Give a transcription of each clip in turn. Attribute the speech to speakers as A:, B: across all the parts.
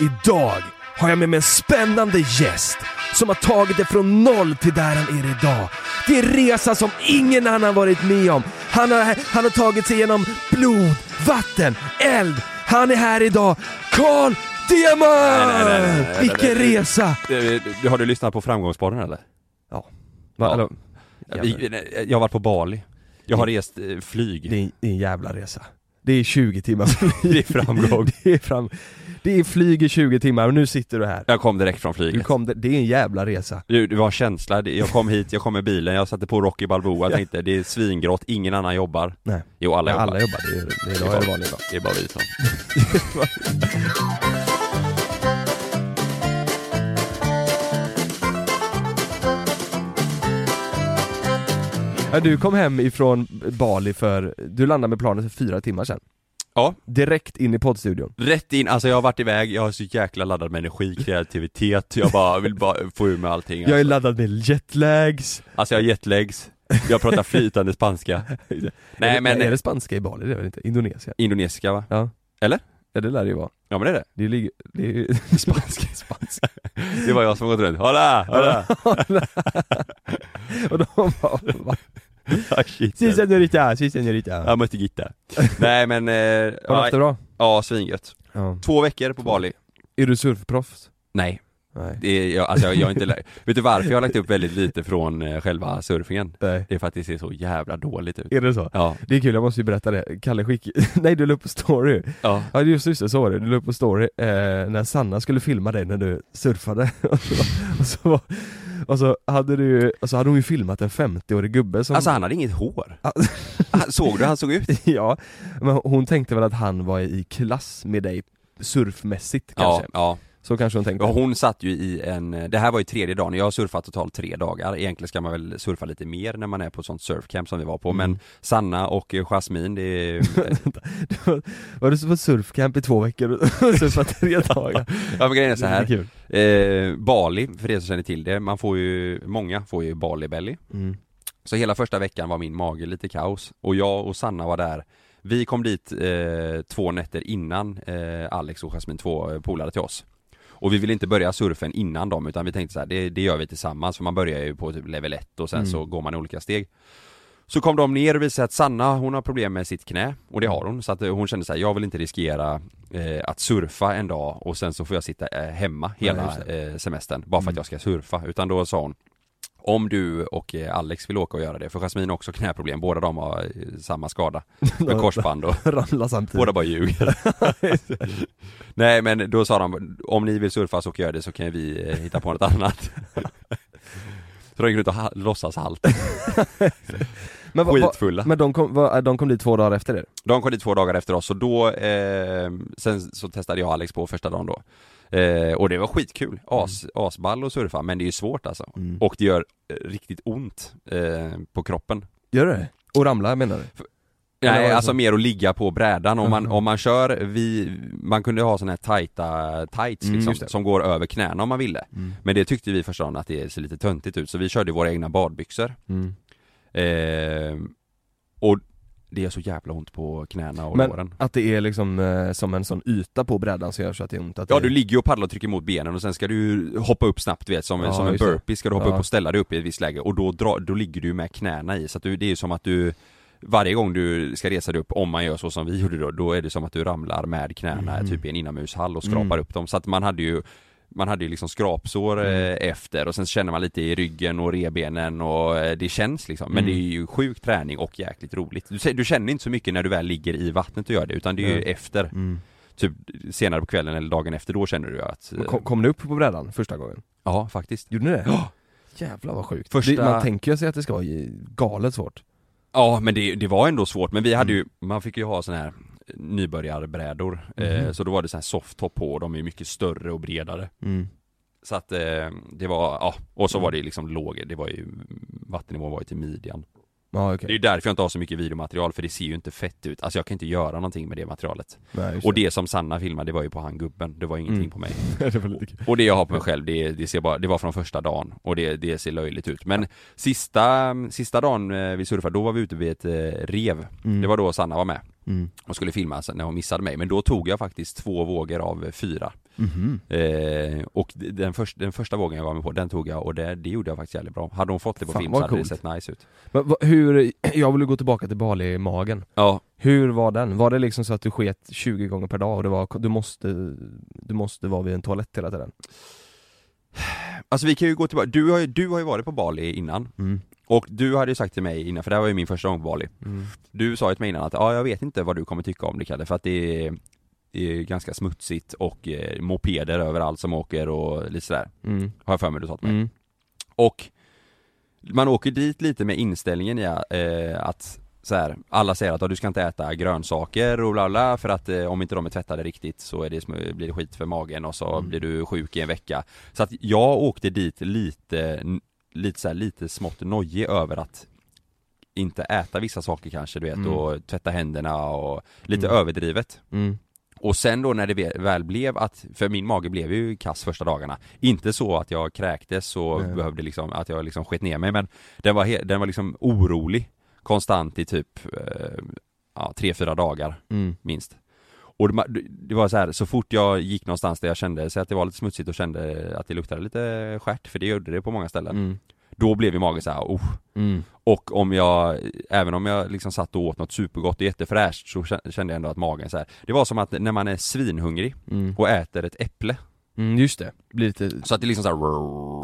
A: Idag har jag med mig en spännande gäst som har tagit det från noll till där han är idag. Det är en resa som ingen annan varit med om. Han har, han har tagit sig igenom blod, vatten, eld. Han är här idag. Carl Diamant! Vilken resa!
B: Har du lyssnat på Framgångspodden eller?
A: Ja.
B: Ja. Vi- nej, Jag har varit på Bali. Jag har rest eh, flyg.
A: det, är, en jävla resa. Det är 20 timmar
B: Det är framgång.
A: Det är, fram, det är flyg i 20 timmar och nu sitter du här.
B: Jag kom direkt från
A: Du
B: flyget.
A: kom, det är en jävla resa.
B: Du, det var känsla, jag kom hit, jag kom med bilen, jag satte på Rocky Balboa, jag tänkte det är svingrått, ingen annan jobbar.
A: Nej.
B: Jo alla jobbar.
A: Alla jobbar, det är, det är, är det vanlig dag.
B: Det är bara vi som.
A: Ja, du kom hem ifrån Bali för, du landade med planet för fyra timmar sedan.
B: Ja.
A: Direkt in i poddstudion.
B: Rätt in, alltså jag har varit iväg, jag är så jäkla laddad med energi, kreativitet, jag bara vill bara få ur mig allting
A: Jag är
B: alltså.
A: laddad med jetlags.
B: alltså jag har jetlags, jag pratar flytande spanska Nej
A: är,
B: men,
A: Är det spanska i Bali? Det är väl inte? Indonesien?
B: indonesiska va?
A: Ja.
B: Eller?
A: Ja det lär det ju vara.
B: Ja men det är det,
A: Det ligger, det är ju
B: spanska, spanska Det var jag som har gått runt, hola, hola!
A: Och de bara, va?
B: Shit.
A: Si senorita, si senorita.
B: Jag mötte Gitta Nej men, eh,
A: Har du
B: ja,
A: haft det bra?
B: ja svingött
A: Ja.
B: Två veckor på Bali
A: Är du surfproffs?
B: Nej,
A: Nej.
B: det är, jag, alltså jag, jag är inte lä- Vet du varför jag har lagt upp väldigt lite från eh, själva surfingen?
A: Nej.
B: Det är för att det ser så jävla dåligt ut
A: Är det så?
B: Ja,
A: Det är kul, jag måste ju berätta det. Kalle skick... Nej du la upp på story.
B: ja,
A: Ja just just det, så var det. Du la upp på story eh, när Sanna skulle filma dig när du surfade. och, så, och, så, var- och så hade du och så hade hon ju filmat en 50-årig gubbe som...
B: Alltså han hade inget hår. Han- Såg du hur han såg ut?
A: ja, men hon tänkte väl att han var i klass med dig surfmässigt
B: Ja,
A: kanske.
B: ja
A: Så kanske hon tänkte.
B: Och hon satt ju i en, det här var ju tredje dagen, jag har surfat totalt tre dagar Egentligen ska man väl surfa lite mer när man är på ett sånt surfcamp som vi var på
A: Mm.
B: Men Sanna och Jasmine, det är
A: var, var du på surfcamp i två veckor och surfat tre dagar?
B: Ja men grejen är så här.
A: Är.
B: Eh, Bali, för er som känner till det, man får ju, många får ju Bali belly
A: Mm.
B: Så hela första veckan var min mage lite kaos och jag och Sanna var där Vi kom dit eh, två nätter innan eh, Alex och Jasmine, två eh, polare till oss Och vi ville inte börja surfen innan dem utan vi tänkte så här, det, det gör vi tillsammans för man börjar ju på typ level 1 och sen
A: Mm.
B: så går man i olika steg Så kom de ner och visade att Sanna hon har problem med sitt knä och det har hon så att eh, hon kände så här, jag vill inte riskera eh, att surfa en dag och sen så får jag sitta eh, hemma hela eh, semestern bara för att
A: Mm.
B: jag ska surfa utan då sa hon om du och eh, Alex vill åka och göra det, för Jasmine har också knäproblem, båda de har eh, samma skada. Med korsband och båda bara ljuger. Nej men då sa de, om ni vill surfa så kan jag göra det så kan vi eh, hitta på något annat. Så de gick runt och ha- låtsas halt,
A: men,
B: skitfulla.
A: men de kom, vad- de kom dit två dagar efter er?
B: De kom dit två dagar efter oss. Och då, eh, sen så testade jag Alex på första dagen då eh, Och det var skitkul, As, asball att surfa men det är ju svårt alltså
A: Mm.
B: Och det gör eh, riktigt ont eh, på kroppen
A: Gör det? Och ramla menar du? Var
B: Nej alltså
A: så?
B: mer att ligga på brädan om man,
A: Jaha.
B: om man kör, vi, man kunde ha såna här tajta tights
A: Mm,
B: liksom, som går över knäna om man ville
A: Mm.
B: Men det tyckte vi första dagen att det ser lite töntigt ut så vi körde våra egna badbyxor
A: Mm.
B: eh, Och det gör så jävla ont på knäna och
A: Men
B: låren
A: att det är liksom eh, som en sån yta på brädan som gör så att det är ont att
B: Ja
A: det...
B: du ligger ju och paddlar och trycker mot benen och sen ska du ju hoppa upp snabbt du vet som,
A: Ja,
B: som en
A: just det.
B: burpee ska du hoppa
A: Ja.
B: upp och ställa dig upp i ett visst läge och då, dra, då ligger du med knäna i så att du, det är ju som att du varje gång du ska resa dig upp, om man gör så som vi gjorde då, då är det som att du ramlar med knäna
A: Mm.
B: typ i en inomhushall och skrapar
A: Mm.
B: upp dem. Så att man hade ju man hade ju liksom skrapsår
A: Mm.
B: eh, efter och sen känner man lite i ryggen och rebenen och eh, det känns liksom. Men
A: Mm.
B: det är ju sjuk träning och jäkligt roligt. Du, du känner inte så mycket när du väl ligger i vattnet och gör det utan det är ju
A: Nej.
B: efter.
A: Mm.
B: Typ senare på kvällen eller dagen efter, då känner du att...
A: Men Kom, kom ni upp på brädan första gången?
B: Ja, faktiskt.
A: Gjorde ni det?
B: Ja.
A: Jävlar vad sjukt.
B: Första-
A: Det, man tänker ju sig att det ska vara galet svårt.
B: Ja, men det, det var ändå svårt, men vi hade ju,
A: Mm.
B: man fick ju ha såna här nybörjarbrädor, eh,
A: Mhm.
B: så då var det så här softtop på och de är mycket större och bredare.
A: Mm.
B: Så att eh, det var, ja, och så
A: Mm.
B: var det liksom låg, det var ju, vattennivån var ju till midjan.
A: Ja okej.
B: Det är ju därför jag inte har så mycket videomaterial, för det ser ju inte fett ut. Alltså jag kan inte göra någonting med det materialet.
A: Nej,
B: Och det som Sanna filmade, det var ju på han gubben, det var ingenting
A: Mm.
B: på mig.
A: det.
B: Och det jag har på mig själv, det, det ser bara, det var från första dagen och det, det ser löjligt ut. Men sista, sista dagen eh, vi surfade, då var vi ute vid ett eh, rev.
A: Mm.
B: Det var då Sanna var med
A: Mm.
B: och skulle filma när hon missade mig. Men då tog jag faktiskt två vågor av fyra.
A: Mhm.
B: eh, Och den, först, den första vågen jag var med på, den tog jag och det, det gjorde jag faktiskt jävligt bra Hade hon fått det på
A: Fan,
B: film så hade
A: coolt.
B: det sett nice ut
A: Men, vad- hur, jag vill gå tillbaka till Bali-magen.
B: Ja,
A: Hur var den? Var det liksom så att du sket 20 gånger per dag och det var, du måste, du måste vara vid en toalett hela tiden?
B: alltså vi kan ju gå tillbaka, du har ju, du har ju varit på Bali innan
A: Mm.
B: Och du hade ju sagt till mig innan, för det här var ju min första gång på Bali
A: Mm.
B: Du sa ju till mig innan att, ja jag vet inte vad du kommer tycka om det Kalle, för att det är, det är ganska smutsigt och eh, mopeder överallt som åker och lite sådär
A: Mm.
B: Har jag för mig du sa till mig
A: Mm.
B: Och man åker dit lite med inställningen i eh, att så här, alla säger att ja, du ska inte äta grönsaker och bla bla för att eh, om inte de är tvättade riktigt så är det, blir det skit för magen och så
A: Mm.
B: blir du sjuk i en vecka Så att jag åkte dit lite, lite så här, lite smått nojig över att inte äta vissa saker kanske du vet
A: Mm.
B: och tvätta händerna och lite
A: Mm.
B: överdrivet
A: Mm.
B: och sen då när det väl blev att, för min mage blev ju kass första dagarna Inte så att jag kräktes och
A: Nej.
B: behövde liksom, att jag liksom sket ner mig men Den var, den var liksom orolig Konstant i typ, eh, ja tre, fyra dagar
A: Mm.
B: minst Och det, var så här, så fort jag gick någonstans där jag kände så att det var lite smutsigt och kände att det luktade lite skärt, för det gjorde det på många ställen
A: Mm.
B: Då blev ju magen så här, oh.
A: Mm.
B: Och om jag, även om jag liksom satt och åt något supergott och jättefräscht så kä- kände jag ändå att magen så här. Det var som att när man är svinhungrig
A: Mm.
B: och äter ett äpple
A: Mm, just det. Blir lite...
B: Så att det liksom så här,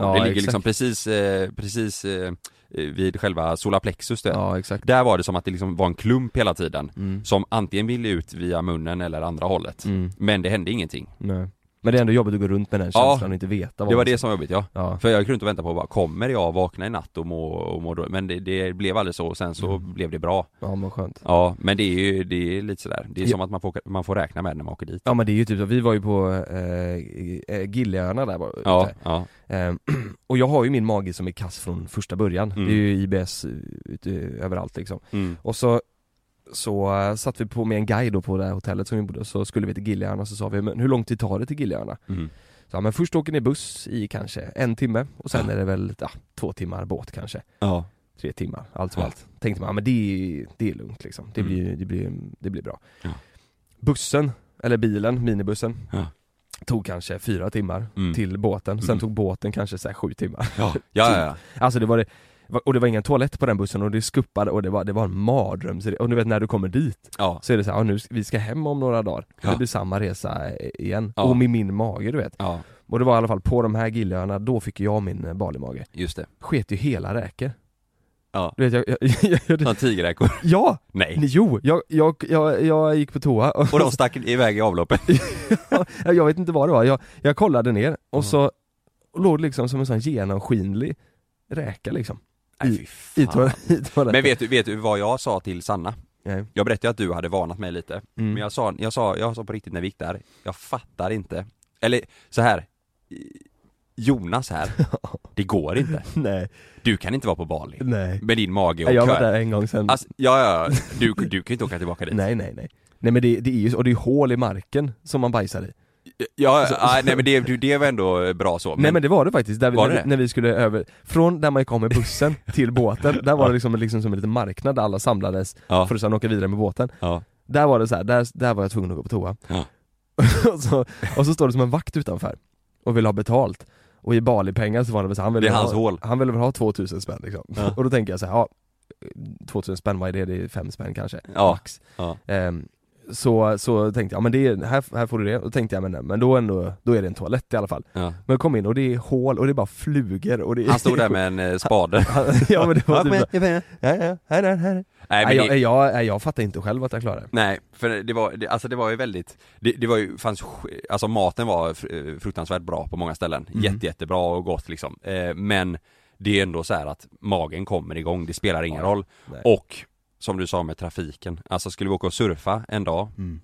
A: Ja,
B: Det ligger
A: exakt.
B: liksom precis, eh, precis eh, vid själva solarplexus du vet.
A: Ja, exakt.
B: Där var det som att det liksom var en klump hela tiden
A: Mm.
B: Som antingen ville ut via munnen eller andra hållet
A: Mm.
B: Men det hände ingenting
A: Nej. Men det är ändå jobbigt att gå runt med den
B: Ja.
A: känslan och inte veta vad
B: Det var det som var jobbigt ja
A: Ja.
B: För jag gick runt och väntade på bara, kommer jag vakna i natt och må, och må då? Men det, det blev aldrig så, och sen så
A: Mm.
B: blev det bra
A: Ja men skönt.
B: Ja, men det är ju, det är lite sådär, det är
A: Ja.
B: som att man får, man får räkna med när man åker dit
A: Ja men det är ju typ så, vi var ju på eh, eh, Gilleöarna där bara,
B: Ja,
A: ute.
B: ja,
A: Eh, och jag har ju min mage som är kass från första början.
B: Mm.
A: Det är ju IBS eh, överallt liksom.
B: mm.
A: Och så så uh, satt vi på med en guide då på det här hotellet som vi bodde, så skulle vi till Gilleöarna så sa vi, men hur lång tid tar det till Gilleöarna?
B: Mm.
A: Så, ja, men först åker ni buss i kanske en timme och sen är det väl, ja, två timmar båt kanske.
B: Ja,
A: Tre timmar, allt som
B: Ja.
A: allt. Tänkte man, ja, men det är, det är lugnt liksom. Det
B: Mm.
A: blir, det blir, det blir bra.
B: Ja.
A: Bussen, eller bilen, minibussen,
B: Ja.
A: tog kanske fyra timmar
B: Mm.
A: till båten. Sen
B: Mm.
A: tog båten kanske så sju timmar.
B: ja, ja, ja.
A: Alltså det var det, och det var ingen toalett på den bussen och det skuppade och det var, det var en mardröm. Så det- Och du vet när du kommer dit
B: ja.
A: så är det så här, ja, nu, vi ska hem om några dagar.
B: Ja.
A: Det blir samma resa igen.
B: Ja.
A: Och med min mage du vet.
B: ja.
A: Och det var i alla fall på de här Gilleöarna, då fick jag min eh, Bali-mage.
B: just det
A: Sket ju hela räkor.
B: Ja,
A: Du vet jag, jag, jag,
B: som tigerräkor
A: Ja!
B: Nej,
A: Jo! Jag, jag, jag, jag gick på toa och,
B: och de stack iväg i avloppet
A: jag vet inte vad det var, jag, jag kollade ner och
B: Ja.
A: så låg det liksom som en sån genomskinlig räka liksom.
B: Nej,
A: I-
B: fy
A: I,
B: fan.
A: toa, i toaletten.
B: Men vet du, vet du vad jag sa till Sanna?
A: Nej.
B: Jag berättade att du hade varnat mig lite
A: Mm.
B: Men jag sa, jag sa, jag sa på riktigt när vi gick där, jag fattar inte Eller så här Jonas här, det går inte
A: Nej,
B: Du kan inte vara på Bali
A: nej.
B: Med din mage och
A: Jag var där en gång sen.
B: Alltså, ja, ja, du, du kan ju inte åka tillbaka dit
A: nej, nej, nej. Nej men det, det är ju, och det är hål i marken som man bajsar i.
B: Ja, ja, nej men det, det var ändå bra så
A: Nej men det var det faktiskt, där vi, när,
B: det
A: vi, när vi skulle över, från där man kom med bussen till båten, där var det liksom, liksom som en liten marknad där alla samlades
B: ja,
A: för att sedan åka vidare med båten.
B: ja,
A: Där var det så här, där, där var jag tvungen att gå på toa.
B: Ja.
A: och, så, och så står det som en vakt utanför och vill ha betalt. Och i Bali-pengar så var det väl så han
B: Det
A: ville
B: är hans
A: ha,
B: hål.
A: Han ville väl ha 2000 spänn liksom.
B: Ja.
A: Och då tänker jag så här, ja 2000 spänn, vad är det? Det är 5 spänn kanske,
B: Ja.
A: max.
B: ja,
A: Ehm, så, så tänkte jag, men det är, här, här får du det. Och då tänkte jag, men, men då ändå, då är det en toalett i alla fall.
B: ja.
A: Men jag kom in och det är hål och det är bara flugor och det är
B: Han stod där med en eh, spade
A: Ja men det var
B: Ja,
A: typ
B: men- vet.
A: ja, ja, här, här, här.
B: Nej men
A: jag,
B: det,
A: jag, jag, jag fattar inte själv att jag klarar det.
B: nej, för det var, det, alltså det var ju väldigt Det, det var ju, fanns, alltså maten var eh, fruktansvärt bra på många ställen
A: Mm.
B: Jätte, jättebra och gott liksom eh, Men Det är ändå så att magen kommer igång, det spelar ingen
A: Ja,
B: roll
A: nej.
B: Och Som du sa med trafiken, alltså skulle vi åka och surfa en dag
A: Mm.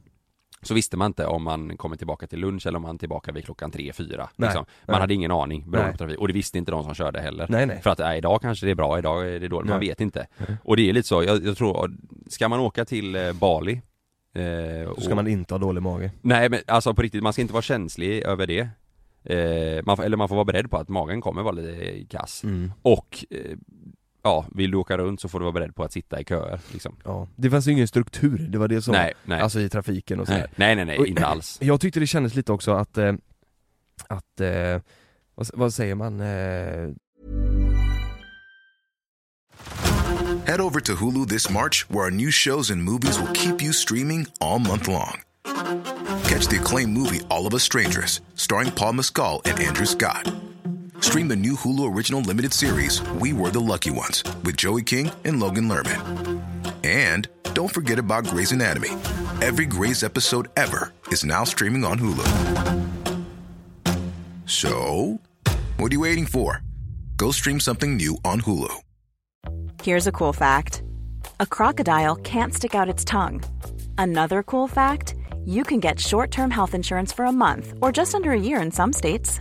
B: Så visste man inte om man kommer tillbaka till lunch eller om man är tillbaka vid klockan tre fyra
A: Nej,
B: liksom. Man
A: nej.
B: hade ingen aning beroende
A: Nej.
B: på trafik, och det visste inte de som körde heller
A: Nej nej.
B: För att äh, idag kanske det är bra, idag är det dåligt, man vet inte. Och det är lite så, jag, jag tror, ska man åka till eh, Bali eh,
A: Då ska
B: och-
A: man inte ha dålig mage.
B: Nej men alltså på riktigt, man ska inte vara känslig över det eh, man, Eller man får vara beredd på att magen kommer vara lite kass
A: Mm.
B: Och eh, Ja, vill du åka runt så får du vara beredd på att sitta i köer liksom
A: Ja. Det fanns ju ingen struktur, det var det som,
B: Nej, nej,
A: alltså i trafiken och sådär.
B: nej, nej, nej, nej,
A: Och-
B: inte alls
A: Jag tyckte det kändes lite också att, eh, att, eh, vad, vad säger man? Eh,
C: Head over to Hulu this March, where our new shows and movies will keep you streaming all month long. Catch the acclaimed movie All of Us Strangers, starring Paul Mescal and Andrew Scott. Stream the new Hulu original limited series We Were the Lucky Ones with Joey King and Logan Lerman. And don't forget about Grey's Anatomy. Every Grey's episode ever is now streaming on Hulu. So, what are you waiting for? Go stream something new on Hulu.
D: Here's a cool fact a crocodile can't stick out its tongue. Another cool fact you can get short term health insurance for a month or just under a year in some states.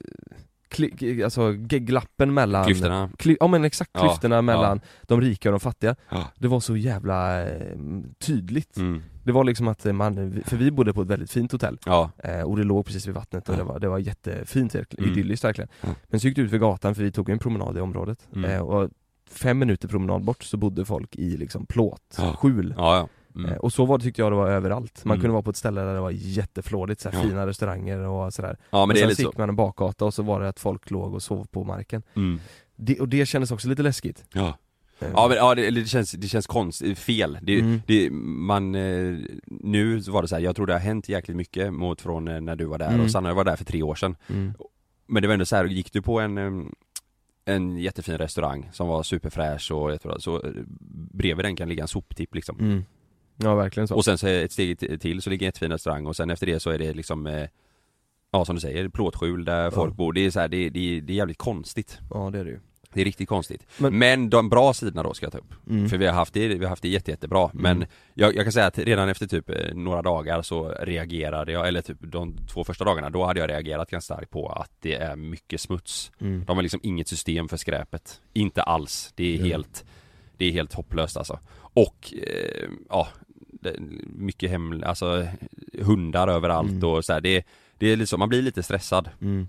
A: kli, alltså glappen mellan
B: Klyftorna.
A: Kly, ja men exakt,
B: Ja,
A: klyftorna mellan de rika och de fattiga
B: Ja.
A: Det var så jävla eh, tydligt
B: Mm.
A: Det var liksom att man, för vi bodde på ett väldigt fint hotell
B: Ja.
A: eh, och det låg precis vid vattnet och
B: Ja.
A: det var, det var jättefint,
B: Mm.
A: idylliskt verkligen
B: Ja.
A: Men så gick det ut för gatan för vi tog en promenad i området
B: Mm.
A: eh, och fem minuter promenad bort så bodde folk i liksom plåt,
B: Ja. Mm.
A: Eh, Och så var det tyckte jag det var överallt, man
B: Mm.
A: kunde vara på ett ställe där det var jätteflådigt, så här,
B: Ja.
A: fina restauranger och sådär
B: Ja men
A: och
B: det är lite
A: så
B: så.
A: gick man en bakgata och så var det att folk låg och sov på marken
B: Mm.
A: det, Och det kändes också lite läskigt
B: Ja.
A: Eh,
B: Ja men ja, det, det känns, det känns konstigt, fel. Det,
A: Mm.
B: det, man, eh, nu var det så här, jag tror det har hänt jäkligt mycket mot från eh, när du var där
A: Mm.
B: och Sanna var där för tre år sedan.
A: mm.
B: Men det var ändå så här, gick du på en en jättefin restaurang som var superfräsch och jag tror, så eh, bredvid den kan ligga en soptipp liksom.
A: Ja verkligen så
B: Och sen så ett steg till så ligger en jättefin restaurang och sen efter det så är det liksom eh, Ja som du säger, plåtskjul där folk bor. Det är så här, det, det, det är jävligt konstigt.
A: Ja det är det ju
B: Det är riktigt konstigt.
A: Men-
B: Men, de bra sidorna då ska jag ta upp.
A: mm.
B: För vi har haft det, vi har haft det jätte, jättebra. Men
A: Mm.
B: jag, jag kan säga att redan efter typ eh, några dagar så reagerade jag, eller typ de två första dagarna, då hade jag reagerat ganska starkt på att det är mycket smuts.
A: Mm.
B: De har liksom inget system för skräpet. Inte alls. Det är helt, det är helt hopplöst alltså. Och, eh, ja, mycket hem, alltså hundar överallt
A: Mm.
B: och så här, det, det är liksom, man blir lite stressad
A: Mm.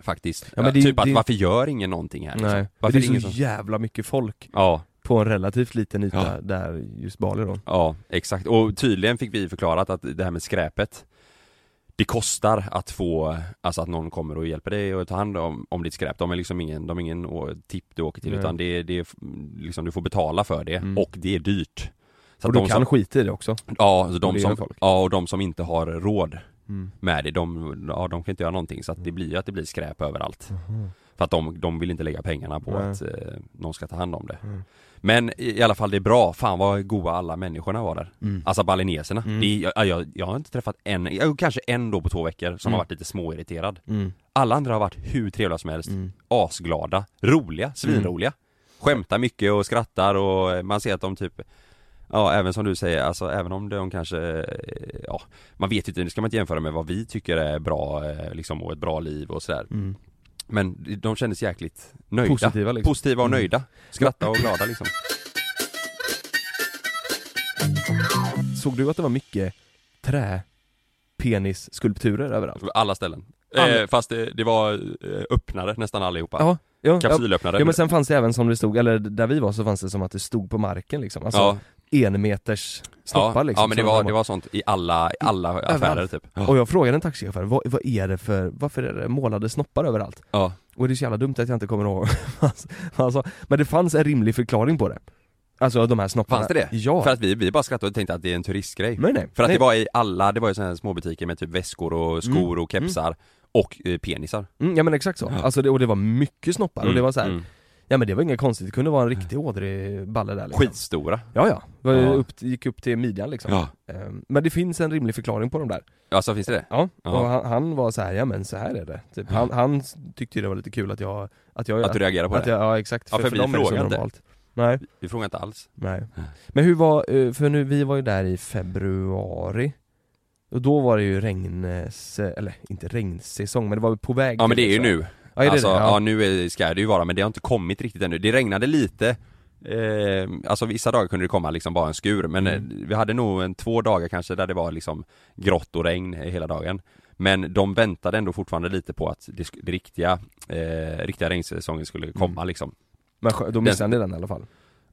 B: faktiskt.
A: Ja, men det
B: typ att
A: det är-
B: varför gör ingen någonting här liksom?
A: Nej,
B: Varför
A: det
B: är
A: är så
B: som...
A: jävla mycket folk
B: Ja,
A: på en relativt liten yta
B: Ja.
A: där just Bali då
B: Ja, exakt. Och tydligen fick vi förklarat att det här med skräpet Det kostar att få, alltså att någon kommer och hjälper dig och tar hand om, om ditt skräp. De är liksom ingen, de är ingen tipp du åker till
A: Nej.
B: utan det, det är liksom du får betala för det
A: Mm.
B: och det är dyrt. Så
A: Och du
B: de
A: kan
B: som,
A: skita i det också
B: ja, alltså de som,
A: folk.
B: ja, och de som inte har råd
A: mm.
B: med det, de, ja, de kan inte göra någonting så att det blir ju att det blir skräp överallt. För att de, de vill inte lägga pengarna på
A: Nej.
B: att eh, någon ska ta hand om det.
A: Mm.
B: Men i, i alla fall det är bra, fan vad goa alla människorna var där.
A: Mm.
B: Alltså balineserna.
A: Mm.
B: Det jag, jag, jag har inte träffat en, jag, kanske en då på två veckor som
A: Mm.
B: har varit lite småirriterad.
A: Mm.
B: Alla andra har varit hur trevliga som helst.
A: Mm.
B: Asglada, roliga, svinroliga. Skämtar mycket och skrattar och man ser att de typ Ja även som du säger, alltså även om de kanske, eh, ja Man vet ju inte, det ska man inte jämföra med vad vi tycker är bra eh, liksom och ett bra liv och sådär.
A: Mm.
B: Men de kändes jäkligt nöjda.
A: Positiva liksom.
B: Positiva och
A: Mm.
B: nöjda. Skratta och glada liksom.
A: Såg du att det var mycket trä penisskulpturer överallt?
B: Alla ställen.
A: Alla.
B: eh, Fast det, det var eh, öppnare nästan allihopa.
A: Ja, ja,
B: Kapsylöppnare.
A: Ja men sen fanns det även som det stod, eller där vi var så fanns det som att det stod på marken liksom, alltså
B: ja,
A: en meters snoppar
B: ja,
A: liksom
B: ja men det var,
A: de
B: det var sånt i alla, i alla affärer typ.
A: Och jag frågade en taxichaufför, vad, vad är det för, varför är det målade snoppar överallt?
B: Ja,
A: Och det är så jävla dumt att jag inte kommer ihåg. Han sa. Men det fanns en rimlig förklaring på det. Alltså de här snopparna.
B: Fanns det det?
A: Ja,
B: För att vi, vi bara skrattade och tänkte att det är en turistgrej.
A: Nej nej.
B: För att
A: nej.
B: det var i alla, det var ju sådana här småbutiker med typ väskor och skor och kepsar och eh, penisar.
A: Mm, Ja men exakt så,
B: Ja.
A: alltså det, och det var mycket snoppar. Och det var så här,
B: mm.
A: Ja men det var inget konstigt, det kunde vara en riktig ådrig balle där liksom.
B: Skitstora
A: Ja ja, det var
B: Ja.
A: upp, gick upp till midjan liksom
B: Ja,
A: Ehm, Men det finns en rimlig förklaring på de där
B: alltså finns det det?
A: Ja,
B: Ja.
A: och han, han var så här, ja men så här är det typ. han, han tyckte det var lite kul att jag, att jag
B: Att du reagerar på
A: att
B: det?
A: jag, Ja exakt,
B: Ja, för vi
A: dem är det så
B: frågar inte.
A: normalt Nej,
B: Vi frågar inte alls
A: nej Men hur var, eh, för nu, vi var ju där i februari Och då var det ju regns, eller inte regnsäsong men det var på väg
B: Ja men det är ju
A: så.
B: nu
A: Ja är det
B: Alltså
A: det?
B: ja,
A: Ja.
B: nu är, ska det ju vara men det har inte kommit riktigt ännu Det regnade lite Eh, alltså vissa dagar kunde det komma liksom bara en skur men
A: Mm.
B: eh, vi hade nog en två dagar kanske där det var liksom grått och regn hela dagen. Men de väntade ändå fortfarande lite på att det, det riktiga, eh, riktiga regnsäsongen skulle komma
A: Mm.
B: liksom.
A: Men då missade ni den i alla fall?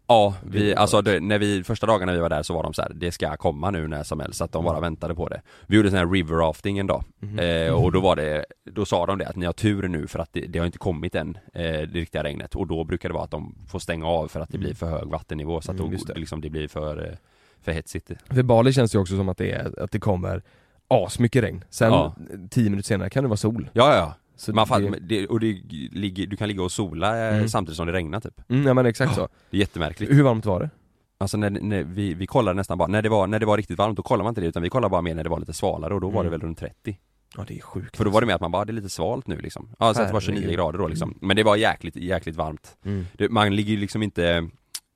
B: Ja, vi, alltså det, när vi, första dagarna vi var där så var de så här, det ska komma nu när som helst, så att de bara
A: Mm.
B: väntade på det. Vi gjorde sån här river rafting en dag,
A: Mhm.
B: eh, och då var det, då sa de det att ni har tur nu för att det, det har inte kommit än, eh, det riktiga regnet, och då brukar det vara att de får stänga av för att det
A: Mm.
B: blir för hög vattennivå så att
A: Mm,
B: då,
A: det.
B: liksom det blir för, eh, för hetsigt.
A: För Bali känns det ju också som att det, är, att det kommer asmycket regn, sen
B: Ja.
A: tio minuter senare kan det vara sol.
B: Ja, ja,
A: Så
B: Man
A: det,
B: det, och det ligger, du kan ligga och sola eh,
A: Mm.
B: samtidigt som det regnar typ.
A: mm, ja men exakt så.
B: Det är jättemärkligt.
A: Hur varmt var det?
B: Alltså när, när vi, vi kollade nästan bara, när det, var, när det var riktigt varmt då kollade man inte det utan vi kollade bara mer när det var lite svalare och då var det
A: Mm.
B: väl runt 30
A: Ja det är sjukt
B: För då var det med att man bara, det är lite svalt nu liksom Ja så att det var 29
A: Herregud.
B: grader då liksom Men det var jäkligt, jäkligt varmt
A: mm.
B: det, Man ligger ju liksom inte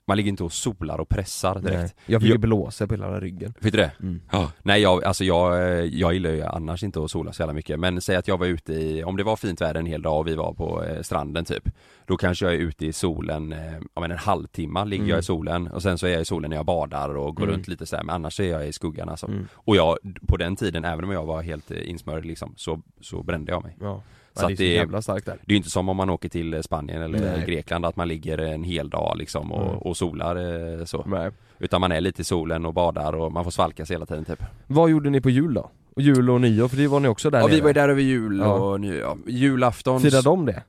B: Man ligger inte och solar och pressar direkt
A: Nej. Jag fick ju
B: Jag-
A: blåsa på hela ryggen
B: Fick du det?
A: mm.
B: Ja, nej jag, alltså jag, eh, jag gillar ju annars inte att sola så jävla mycket men säg att jag var ute i, om det var fint väder en hel dag och vi var på eh, stranden typ Då kanske jag är ute i solen, eh, ja men en halvtimme ligger jag
A: Mm.
B: i solen och sen så är jag i solen när jag badar och går
A: Mm.
B: runt lite sådär men annars är jag i skuggan alltså
A: Mm.
B: Och jag, på den tiden, även om jag var helt insmörd liksom, så, så brände jag mig
A: Ja,
B: Så
A: ja det är så
B: det-
A: jävla starkt där
B: Det är ju inte som om man åker till eh, Spanien eller
A: Nej.
B: Grekland att man ligger en hel dag liksom och,
A: Mm.
B: och solar eh, så
A: Nej.
B: Utan man är lite i solen och badar och man får svalka sig hela tiden typ
A: Vad gjorde ni på jul då? Och jul och nyår, för det var ni också där
B: Ja vi
A: nere.
B: var ju där över jul
A: Ja.
B: och ny, ja, julafton
A: Firade de det?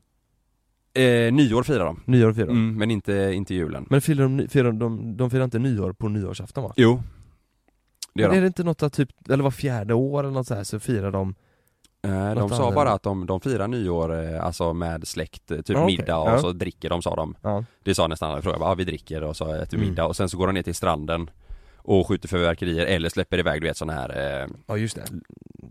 B: eh, Nyår firar de,
A: Nyår firade de?
B: mm, men inte, inte julen
A: Men firar de, firar de, de firar inte nyår på nyårsafton va?
B: Jo Det gör
A: Men är
B: de,
A: det inte något att typ, eller var fjärde år eller något så här så firar de
B: eh, de sa bara att de, de firar nyår eh, alltså med släkt, typ
A: Ja, okej.
B: middag och
A: Ja.
B: så dricker de sa de
A: Ja,
B: Det sa nästan alla, frågade ja vi dricker och så äter vi
A: Mm.
B: middag och sen så går de ner till stranden och skjuter fyrverkerier eller släpper iväg du vet sådana här eh,
A: ja just det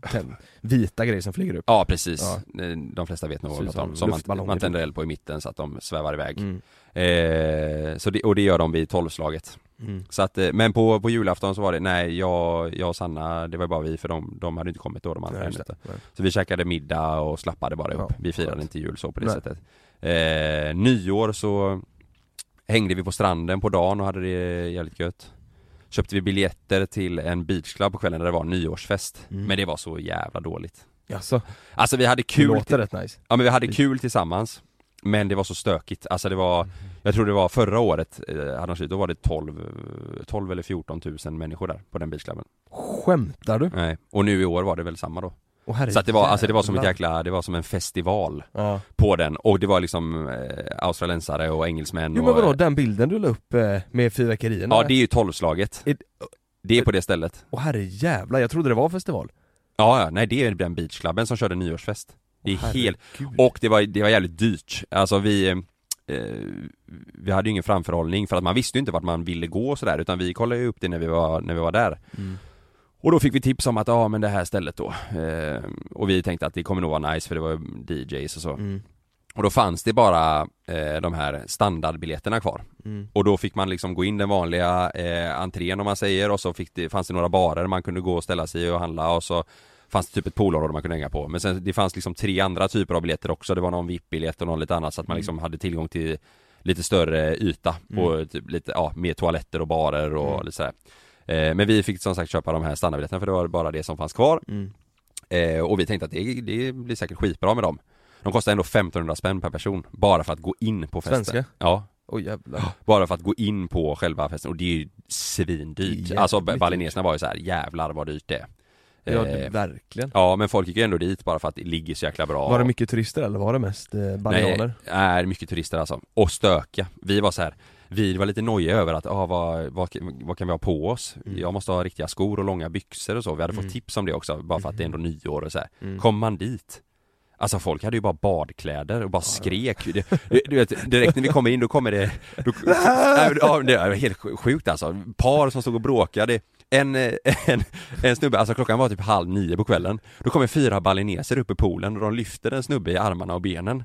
A: Tänd- Vita grejer som flyger upp
B: Ja precis,
A: Ja.
B: Eh, de flesta vet nog vad jag pratar om. Som man,
A: typ.
B: tänder eld på i mitten så att de svävar iväg
A: mm.
B: eh, så det, Och det gör de vid tolvslaget
A: Mm.
B: Så att, eh, men på, på julafton så var det, nej jag, jag och Sanna, det var bara vi för de, de hade inte kommit då de andra
A: det. Nej.
B: Så vi käkade middag och slappade bara ihop,
A: Ja,
B: vi firade inte jul så på det
A: Nej.
B: sättet eh, Nyår så hängde vi på stranden på dagen och hade det jävligt gött Köpte vi biljetter till en beachclub på kvällen där det var nyårsfest.
A: Mm.
B: Men det var så jävla dåligt.
A: Jaså,
B: Alltså vi hade
A: det
B: kul
A: låter rätt nice.
B: Ja men vi hade kul tillsammans Men det var så stökigt, alltså det var Jag tror det var förra året, eh, då var det 12, eh, 12 eller 14 tusen människor där på den beachclubben
A: Skämtar du?
B: Nej, och nu i år var det väl samma då
A: Herre
B: Så att det var, alltså det var som ett jäkla, det var som en festival
A: Ja.
B: på den. Och det var liksom eh, australiensare och engelsmän
A: Jo
B: och
A: men vadå,
B: eh,
A: den bilden du la upp eh, med fyrverkerierna?
B: Ja det är ju tolvslaget.
A: Är-
B: Det är på det stället.
A: Åh herre jävlar, jag trodde det var festival.
B: Ja, ja, nej det är den beachklubben som körde nyårsfest. Det är
A: Åh,
B: helt, och det var, det var jävligt dyrt. Alltså vi eh, Vi hade ju ingen framförhållning för att man visste ju inte vart man ville gå och sådär utan vi kollade ju upp det när vi var, när vi var där.
A: Mm.
B: Och då fick vi tips om att, ja men det här stället då eh, Och vi tänkte att det kommer nog vara nice för det var DJs och så
A: Mm.
B: Och då fanns det bara eh, de här standardbiljetterna kvar
A: Mm.
B: Och då fick man liksom gå in den vanliga eh, entrén om man säger och så fick det, fanns det några barer man kunde gå och ställa sig i och handla och så Fanns det typ ett poolområde man kunde hänga på men sen det fanns liksom tre andra typer av biljetter också Det var någon VIP-biljett och någon lite annat så att man
A: Mm.
B: liksom hade tillgång till lite större yta och typ lite, ja, mer toaletter och barer och
A: Mm.
B: lite sådär Men vi fick som sagt köpa de här standardbiljetterna för det var bara det som fanns kvar
A: Mm.
B: eh, Och vi tänkte att det, det blir säkert skitbra med dem De kostar ändå 1500 spänn per person bara för att gå in på festen
A: Svenska?
B: Ja,
A: Åh jävlar
B: bara för att gå in på själva festen och det är ju svindyrt.
A: Är
B: Alltså
A: jävligt
B: balineserna var ju så här, jävlar vad dyrt det är.
A: Ja
B: Eh,
A: det, verkligen
B: ja men folk gick ju ändå dit bara för att det ligger så jäkla bra.
A: Var det mycket turister eller var det mest eh, balianer?
B: Nej, är mycket turister alltså. Och stöka. Vi var så här. Vi var lite nojiga över att, ah, vad, vad, vad kan vi ha på oss?
A: Mm.
B: Jag måste ha riktiga skor och långa byxor och så. Vi hade
A: Mm.
B: fått tips om det också, bara för att det är ändå nyår och så här.
A: Mm.
B: Kom man dit Alltså folk hade ju bara badkläder och bara skrek du, du vet, direkt när vi kommer in då kommer det då, men, ja, Det är helt sjukt alltså, par som stod och bråkade en, en, en snubbe, alltså klockan var typ halv nio på kvällen Då kommer fyra balineser upp i poolen och de lyfter en snubbe i armarna och benen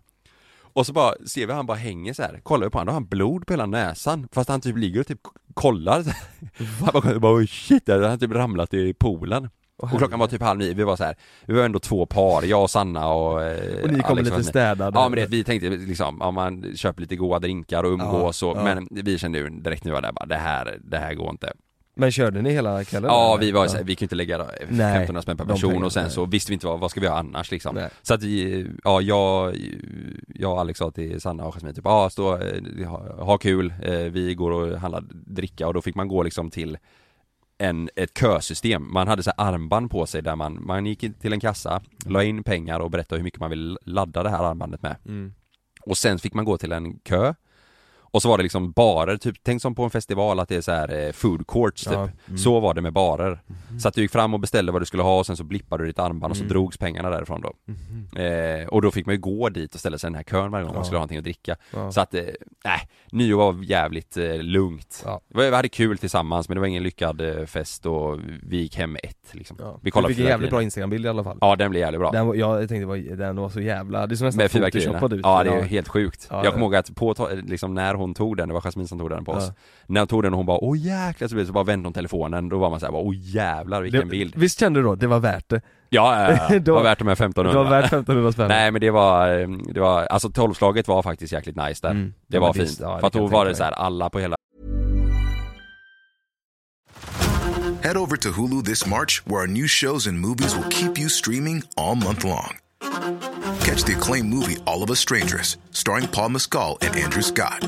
B: Och så bara ser vi han bara hänger så här. kollar vi på honom, då har han blod på hela näsan Fast han typ ligger och typ kollar så här. Han bara, bara oh, shit, han har typ ramlat i poolen Och klockan var typ halv nio, vi var så här, vi var ändå två par, jag och Sanna och eh,
A: Och ni kommer
B: Alex
A: lite städade.
B: Ja men det, vi tänkte liksom, ja man köper lite goda drinkar och umgås
A: Ja,
B: och,
A: ja.
B: men vi kände ju direkt nu var det bara, det här, det här går inte
A: Men körde ni hela kvällen?
B: Ja
A: eller?
B: vi var här, vi kunde inte lägga då
A: Nej,
B: 1500 spänn per person och sen
A: nej.
B: så visste vi inte vad, vad ska vi göra annars liksom
A: Nej.
B: Så att vi, ja jag, jag och Alex sa till Sanna och Jasmin typ, ja stå, eh, ha, ha kul, eh, vi går och handlar dricka och då fick man gå liksom till en, ett kösystem, man hade så armband på sig där man, man gick till en kassa, la in pengar och berättade hur mycket man vill ladda det här armbandet med
A: Mm.
B: och sen fick man gå till en kö Och så var det liksom barer, typ, tänk som på en festival att det är så här eh, food courts typ.
A: Ja, mm.
B: Så var det med barer. Så att du gick fram och beställde vad du skulle ha och sen så blippade du ditt armband och så
A: Mm.
B: drogs pengarna därifrån då. Eh, Och då fick man ju gå dit och ställa sig i den här kön varje gång man
A: Ja.
B: skulle ha någonting att dricka.
A: Ja.
B: Så att, eh, nej, nyår var jävligt eh, lugnt. Vi hade kul tillsammans men det var ingen lyckad eh, fest och vi gick hem ett liksom. Vi kollade
A: du fick en jävligt bra instagrambild i alla fall.
B: Ja den blev jävligt bra.
A: Den, var- Jag tänkte var, den var så jävla, det är som nästan photoshoppad ut
B: Ja det är ju helt sjukt.
A: Ja,
B: jag kommer ihåg att på, liksom när hon tog den, det var Jasmine som tog den på oss.
A: Ja.
B: När hon tog den och hon bara åh jäklar så, blev det så bara vände hon telefonen, då var man såhär åh jävlar vilken
A: det,
B: bild.
A: Visst kände du då, det var värt det?
B: Ja, ja, ja. det var värt de här
A: Det
B: 1500.
A: var värt 1500 spänn
B: Nej men det var, eh, det var, alltså tolvslaget var faktiskt jäkligt nice där.
A: Mm.
B: Det
A: Ja,
B: var fint.
A: visst, ja, det
B: För att då var det så här alla på hela
C: Head over to Hulu this March, where our new shows and movies will keep you streaming all month long. Catch the acclaimed movie All of Us Strangers, starring Paul Mescal and Andrew Scott.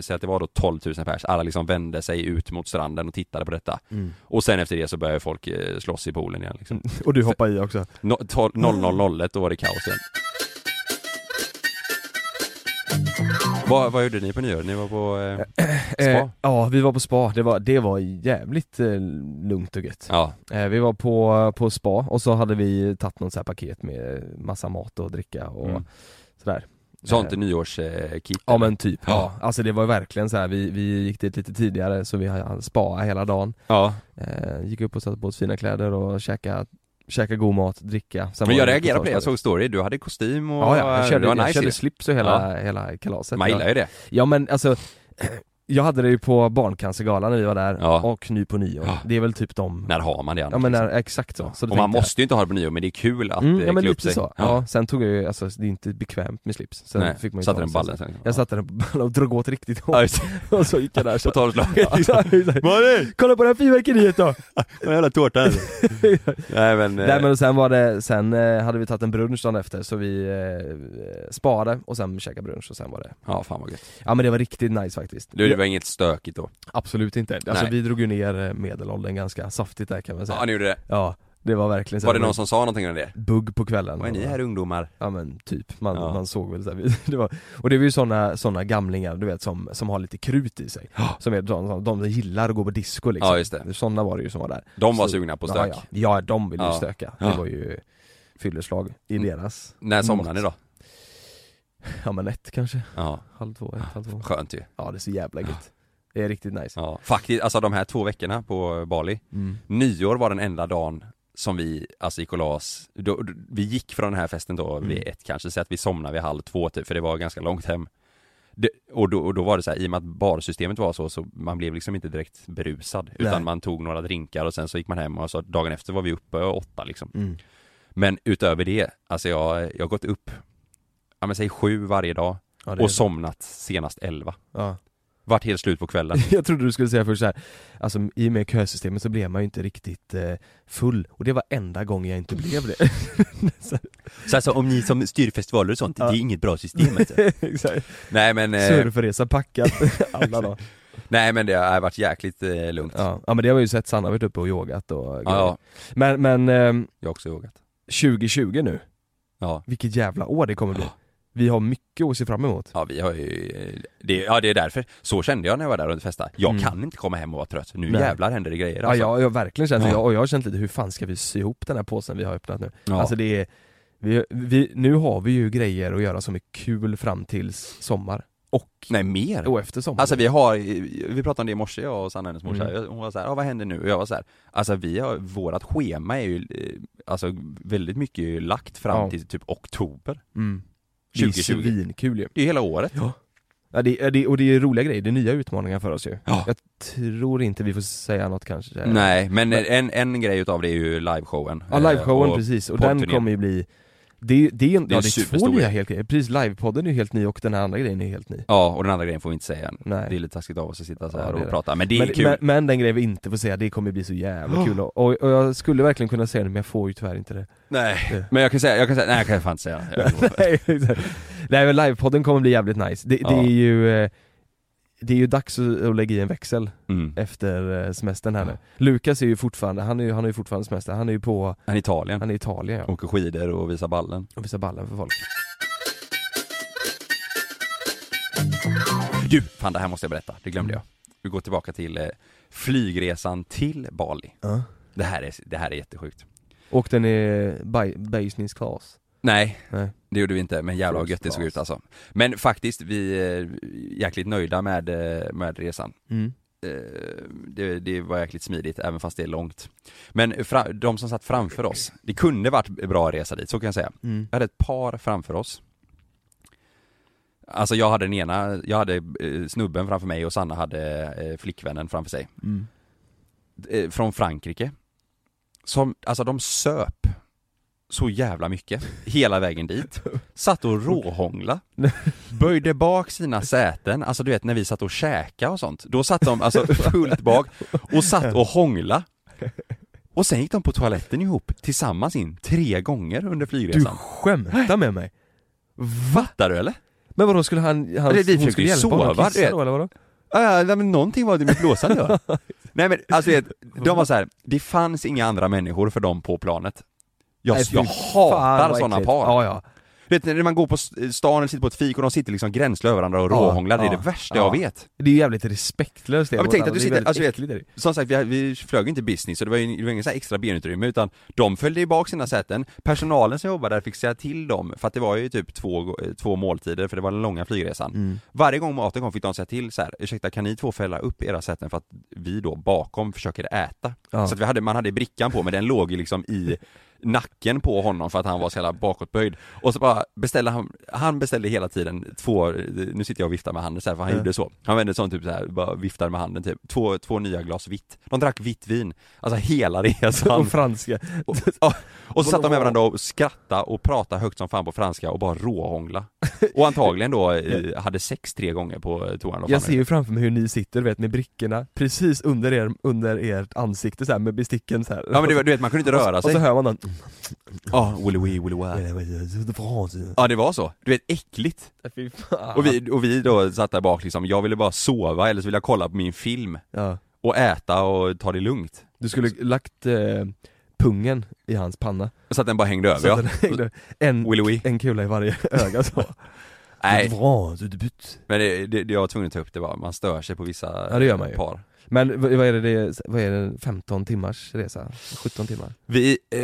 B: Så att det var då 12 000 pers, alla liksom vände sig ut mot stranden och tittade på detta.
A: Mm.
B: Och sen efter det så började folk eh, slåss i poolen igen liksom.
A: Och du hoppade i också
B: No, 12 0001 då var det kaos igen. Vad, vad gjorde ni på nyår? Ni var på eh, spa?
A: eh, Ja, vi var på spa, det var, det var jävligt eh, lugnt och gött
B: Ja,
A: eh, Vi var på, på spa och så hade vi tagit något så paket med massa mat och dricka och
B: Mm.
A: sådär
B: sånt
A: Eh,
B: nyårskit?
A: Ja men typ, ja.
B: Ja.
A: Alltså det var verkligen så här. Vi, vi gick dit lite tidigare så vi spa hela dagen
B: Ja,
A: eh, Gick upp och satte på oss fina kläder och käkade, käkade god mat, dricka Sen
B: men jag reagerade på det, jag såg story, du hade kostym och
A: Ja, ja, jag körde,
B: det var
A: jag
B: nice
A: körde slips och hela, hela kalaset
B: Man gillar ju det.
A: Ja men alltså Jag hade det ju på Barncancergalan när vi var där
B: Ja.
A: och nu på nyår.
B: Ja.
A: Det är väl typ de
B: När har man det annars?
A: Ja men
B: liksom?
A: när, exakt så. så
B: Och man måste ju inte ha det på nyår men det är kul att
A: mm,
B: eh,
A: Ja men
B: klä upp sig.
A: så. Ja. sen tog jag ju, alltså det är inte bekvämt med slips. Sen
B: Nej,
A: fick man ju
B: satte den ballen sen.
A: Jag satte den på ballen och drog åt riktigt
B: Ja,
A: hårt. och så gick jag där så.
B: På tolvslaget
A: Ja,
B: liksom.
A: Kolla på det här fyrverkeriet då!
B: Vad jävla tårta är det? Nej men, eh,
A: Nej men sen var det, sen eh, hade vi tagit en brunch dagen efter så vi eh, sparade och sen käkade brunch och sen var det
B: ja fan vad gött.
A: Ja men det var riktigt nice faktiskt
B: Du, det var inget stökigt då?
A: Absolut inte, alltså
B: Nej.
A: vi drog ju ner eh, medelåldern ganska saftigt där kan man säga
B: Ja ni gjorde det?
A: Ja, det var verkligen så
B: Var det någon som sa någonting om det?
A: Bugg på kvällen
B: Vad är ni här ungdomar?
A: Ja men typ, man,
B: Ja.
A: man såg väl så här, det var, Och det var ju såna, såna gamlingar du vet som, som har lite krut i sig Som är de, de, gillar att gå på disco liksom
B: Ja, just det.
A: Såna var det ju som var där
B: De var
A: Så-
B: sugna på
A: ja,
B: stök?
A: ja, ja de ville ju
B: Ja.
A: stöka, det
B: Ja.
A: var ju fylleslag i
B: Mm.
A: deras
B: När somnade ni då?
A: Ja men ett kanske,
B: Ja,
A: halv två, ett, halv två.
B: Skönt ju.
A: Ja det är så jävla gött. Det är riktigt nice.
B: Ja, faktiskt, alltså de här två veckorna på Bali.
A: Mm.
B: Nyår var den enda dagen som vi, alltså gick och la oss, då, då- vi gick från den här festen då vid
A: Mm.
B: ett kanske, så att vi somnade vid halv två typ, för det var ganska långt hem. Det, och, då, och då var det så här, i och med att barsystemet var så, så man blev liksom inte direkt berusad Utan
A: Nej.
B: man tog några drinkar och sen så gick man hem och så dagen efter var vi uppe åtta liksom.
A: Mm.
B: Men utöver det, alltså jag, jag har gått upp, ja men säg sju varje dag
A: Ja, det är
B: och
A: så.
B: somnat senast elva
A: Ja.
B: Vart helt slut på kvällen
A: Jag trodde du skulle säga först så här. alltså i och med kösystemet så blev man ju inte riktigt eh, full, och det var enda gången jag inte blev det. Så-
B: Så alltså om ni som styr festivaler och sånt,
A: Ja.
B: det är inget bra system alltså.
A: Exakt.
B: Nej men, eh,
A: Surfresa packat alla dagar.
B: nej men det har varit jäkligt eh, lugnt
A: Ja. ja men det har vi ju sett, Sanna har varit uppe och yogat och
B: Ja, ja,
A: Men, men ehm,
B: jag har också yogat
A: 2020 nu,
B: Ja,
A: vilket jävla år det kommer bli. Vi har mycket att se fram emot.
B: ja vi har ju, det, ja det är därför, så kände jag när jag var där och festade Jag
A: Mm.
B: kan inte komma hem och vara trött, nu
A: Nej.
B: jävlar händer det grejer
A: Ja,
B: alltså.
A: jag, jag har verkligen känt
B: Ja.
A: jag, och jag har känt lite hur fan ska vi sy ihop den här påsen vi har öppnat nu?
B: Ja.
A: Alltså det är, vi, vi, nu har vi ju grejer att göra som är kul fram tills sommar. Och,
B: Nej mer!
A: och efter sommar.
B: Alltså vi har, vi pratade om det i morse jag och Sanna hennes morsa,
A: Mm.
B: hon var såhär, ja vad händer nu? Och jag var såhär, alltså vi har, vårat schema är ju, eh, alltså väldigt mycket är ju lagt fram
A: Ja.
B: till typ oktober
A: mm. Det är
B: 2020.
A: svinkul ju.
B: Det är hela året
A: Ja, det, är- det, och det är roliga grejer, det är nya utmaningar för oss ju.
B: Ja.
A: Jag tror inte vi får säga något kanske.
B: Nej, men
A: Men-
B: en, en grej utav det är ju liveshowen
A: Ja, liveshowen
B: Eh,
A: precis, och den kommer ju bli det, det, är, ja,
B: en
A: det är två
B: superstor
A: nya
B: grej.
A: helt grejer, precis livepodden är ju helt ny och den här andra grejen är helt ny
B: Ja, och den andra grejen får vi inte säga än.
A: Nej.
B: Det är lite taskigt av oss att sitta så
A: Ja,
B: här
A: det är
B: och
A: det.
B: prata, men det är
A: men,
B: kul
A: men, men den grejen vi inte får säga, det kommer bli så jävla kul och, och, och jag skulle verkligen kunna säga det men jag får ju tyvärr inte det
B: Nej,
A: Det-
B: men jag kan säga, jag kan säga, nej jag kan fan inte säga
A: Nej. Nej men livepodden kommer bli jävligt nice, det, det
B: Ja.
A: är ju eh, Det är ju dags att, lägga i en växel
B: mm.
A: efter eh, semestern här nu. Lukas är ju fortfarande, han är ju, han har ju fortfarande semester, han är ju på,
B: Han är i Italien,
A: han är i Italien ja,
B: åker skidor och visar ballen.
A: Och visar ballen för folk.
B: Du, fan det här måste jag berätta, det glömde jag. Vi går tillbaka till eh, flygresan till Bali.
A: Ja.
B: Det här är, det här är jättesjukt.
A: Och den är by, business class
B: Nej,
A: Nej.
B: det gjorde vi inte, men jävlar vad gött det såg ut alltså Men faktiskt, vi är jäkligt nöjda med, eh, med resan
A: mm.
B: Eh, det, det var jäkligt smidigt, även fast det är långt Men fra, de som satt framför oss, det kunde varit bra resa dit, så kan jag säga
A: Mm.
B: Jag hade ett par framför oss Alltså jag hade den ena, jag hade eh, snubben framför mig och Sanna hade eh, flickvännen framför sig
A: Mm.
B: eh, Från Frankrike Som, alltså de söp så jävla mycket, hela vägen dit Satt och råhångla Böjde bak sina säten, alltså du vet när vi satt och käka och sånt Då satt de alltså fullt bak och satt och hångla Och sen gick de på toaletten ihop tillsammans in tre gånger under
A: Du
B: flygresan
A: skämtar med mig?
B: Fattar du eller?
A: Men vadå skulle han, han
B: Eller
A: hon skulle hjälpa honom
B: sova,
A: att
B: du
A: kissa då eller vadå?
B: Ja, men någonting var det med blåsande ja. Nej men alltså du vet, de var så här. det fanns inga andra människor för dem på planet Jag,
A: Nej,
B: jag hatar sådana par
A: Ja ja,
B: Du vet när man går på stan eller sitter på ett fik och de sitter liksom gränsle över varandra och
A: Ja,
B: råhånglar, det är
A: ja,
B: det värsta
A: ja.
B: jag vet
A: det är ju jävligt respektlöst det
B: Ja, men tänk att du sitter- alltså, vet-. Som sagt, vi, vi flög inte business så det var ju det var inget så extra benutrymme utan de följde ju bak sina säten Personalen som jobbade där fick säga till dem, för att det var ju typ två, två måltider för det var den långa flygresan
A: Mm.
B: Varje gång maten kom fick de säga till så här, ursäkta kan ni två fälla upp era säten för att vi då bakom försöker äta?
A: Ja.
B: Så att vi hade, man hade brickan på men den låg ju liksom i nacken på honom för att han var så jävla bakåtböjd. Och så bara beställde han, han beställde hela tiden två, nu sitter jag och viftar med handen så här, för han
A: Ja.
B: gjorde så. Han vände sån typ så här, bara viftade med handen typ, två, två nya glas vitt. De drack vitt vin, alltså hela resan.
A: Och franska.
B: och, ja, och så satt de med varandra och skrattade och pratade högt som fan på franska och bara råhångla Och antagligen då hade sex tre gånger på eh, toan och
A: Jag ser ju framför mig hur ni sitter vet med brickorna precis under er, under ert ansikte så här med besticken så här.
B: Ja men du, du vet man kunde inte röra
A: Och så
B: sig.
A: hör man den
B: Ja, willy wee, willy wee Ja det var så, du vet äckligt. Och vi, och vi då satt där bak liksom, jag ville bara sova eller så ville jag kolla på min film.
A: Ja.
B: Och äta och ta det lugnt.
A: Du skulle lagt eh, pungen i hans panna.
B: Så att den bara hängde över
A: så
B: ja.
A: den hängde. En,
B: Willy wee
A: en kula i varje öga så.
B: Nej, men det, det, det jag var tvungen att ta upp det var, man stör sig på vissa
A: Ja, det gör man ju.
B: par.
A: Men vad är det, det, vad är det, 15 timmars resa? 17 timmar?
B: Vi, eh,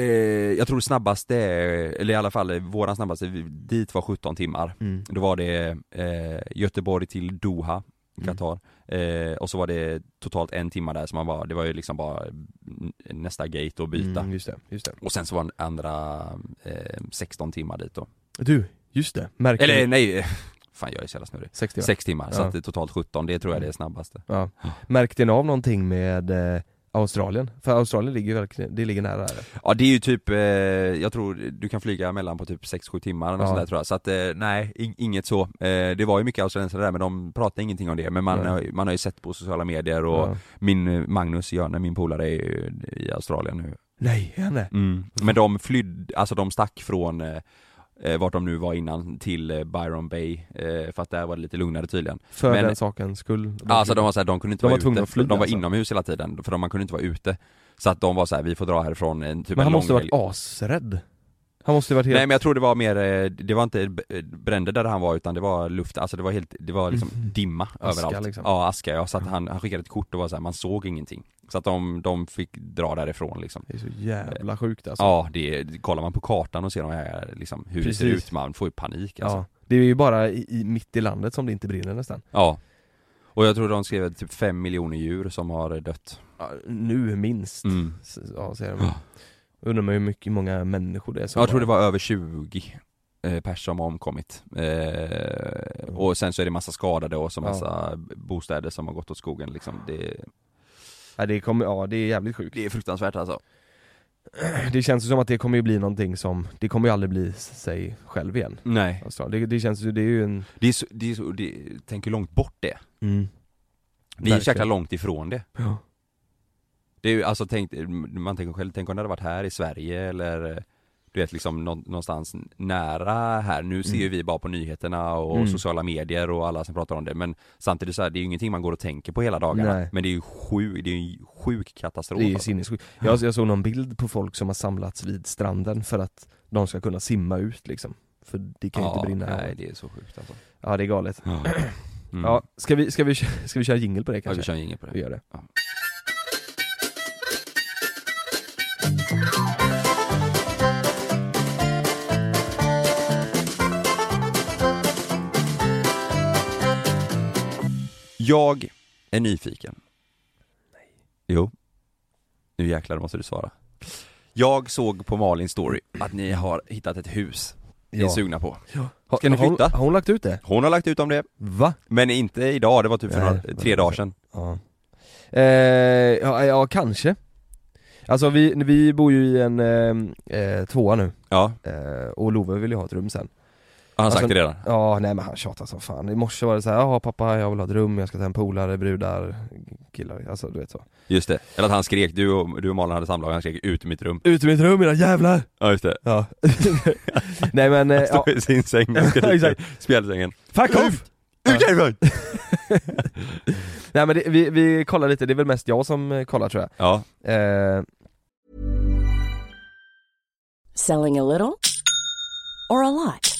B: jag tror snabbaste, eller i alla fall våran snabbaste, dit var 17 timmar.
A: Mm.
B: Då var det eh, Göteborg till Doha,
A: Mm.
B: Qatar eh, Och så var det totalt en timme där så man var, det var ju liksom bara mm, nästa gate att byta
A: Mm, just det, just det.
B: Och sen så var den andra eh, 16 timmar dit då
A: Du, just det, märker
B: Eller
A: du?
B: nej, fan jag är så jävla snurrig
A: 60 va?
B: 6 timmar, så
A: Ja.
B: att det är totalt 17, det tror jag det är snabbaste
A: Ja. Märkte ni av någonting med eh, Australien? För Australien ligger ju verkligen, det ligger nära där.
B: Ja det är ju typ, eh, jag tror du kan flyga mellan på typ 6-7 timmar och
A: Ja.
B: sånt där tror jag, så att eh, nej, in, inget så. Eh, det var ju mycket australiensare där men de pratade ingenting om det, men man,
A: Nej.
B: har, man har ju sett på sociala medier och
A: Ja.
B: min eh, Magnus, Jörne, min polare är ju i Australien nu
A: Nej, är han det?
B: mm. Men de flydde, alltså de stack från eh, eh, vart de nu var innan till eh, Byron Bay, eh, för att där var det lite lugnare tydligen.
A: För
B: Men-
A: den sakens skull?
B: Alltså de var såhär, de kunde inte
A: De
B: vara
A: var
B: ute,
A: att fly,
B: de var
A: alltså.
B: inomhus hela tiden, för de, man kunde inte vara ute. Så att de var så här: vi får dra härifrån en typ
A: Men han måste
B: lång
A: varit asrädd. Han måste varit helt...
B: Nej men jag tror det var mer, eh, det var inte b- bränder där han var utan det var luft, alltså det var helt, det var liksom
A: Mhm.
B: dimma
A: Aska,
B: överallt.
A: liksom.
B: Ja aska ja, så att han, han skickade ett kort och var så här, man såg ingenting Så att de, de fick dra därifrån liksom
A: Det är så jävla sjukt alltså
B: Ja, det, kollar man på kartan och ser de här liksom, hur det ser
A: Precis.
B: ut, man får ju panik alltså
A: Ja, det är ju bara i, i, mitt i landet som det inte brinner nästan
B: Ja Och jag tror de skrev typ fem miljoner djur som har dött
A: ja, Nu minst,
B: mm.
A: Ja säger de Undrar man hur mycket, många människor det är som
B: Jag tror det
A: bara-
B: var över 20 eh, pers som har omkommit. Eh, och sen så är det massa skadade och så
A: Ja.
B: massa bostäder som har gått åt skogen liksom. Det,
A: ja, det, kommer, ja, det är jävligt sjukt
B: det är fruktansvärt alltså.
A: Det känns ju som att det kommer ju bli någonting som, det kommer ju aldrig bli sig själv igen
B: Nej.
A: alltså, det, det känns ju, det är ju en
B: Det är så, det är så, det, tänk hur långt bort det är. Vi är så jäkla långt ifrån det.
A: ja.
B: Det är ju alltså tänk, man tänker själv, tänk om det hade varit här i Sverige eller du vet liksom nå- någonstans nära här, nu ser ju vi bara på nyheterna och
A: Mm.
B: sociala medier och alla som pratar om det men samtidigt så här, det är ju ingenting man går och tänker på hela dagarna
A: Nej.
B: Men det är ju sjuk, det är ju en sjuk katastrof
A: Det är
B: alltså.
A: sinnessjukt. Jag, jag såg någon bild på folk som har samlats vid stranden för att de ska kunna simma ut liksom För det kan ju inte brinna
B: nej det är så sjukt alltså
A: Ja det är galet
B: Ja, mm.
A: Ja, ska vi, ska vi, ska vi köra jingle på det
B: ja
A: kanske?
B: vi kör inget på
A: Vi
B: det
A: gör det
B: Ja. Jag är nyfiken. Nej. Jo. Nu jäklar måste du svara. Jag såg på Malins story att ni har hittat ett hus ni är sugna på.
A: Ha-
B: Ska ni
A: har hon-
B: flytta?
A: Har hon lagt ut det?
B: Hon har lagt ut om det,
A: Va?
B: men inte idag, det var typ för
A: Nej,
B: några, tre
A: men-
B: dagar sedan.
A: Ja. Eh, ja, ja, kanske. Alltså vi, vi bor ju i en eh, eh, tvåa nu,
B: Ja,
A: eh, och Love vill ju ha ett rum sen
B: har han
A: Alltså,
B: sagt det redan?
A: Ja, nej men han tjatar som fan. I morse var det så här, ja pappa jag vill ha ett rum, jag ska ta hem polare, brudar, killar, alltså du vet så.
B: Just det, eller att han skrek, du och, du och Malin hade samlag, han skrek ut ur mitt rum.
A: Ut ur mitt rum era jävlar!
B: Ja just det,
A: Ja. Nej men, eh,
B: han
A: ja,
B: står i sin säng och skriker i spjälsängen.
A: Fuck off!
B: Ut! Härifrån!
A: Nej men det, vi, vi kollar lite, det är väl mest jag som eh, kollar tror
B: Ja,
A: jag eh,
E: Selling a little or a lot?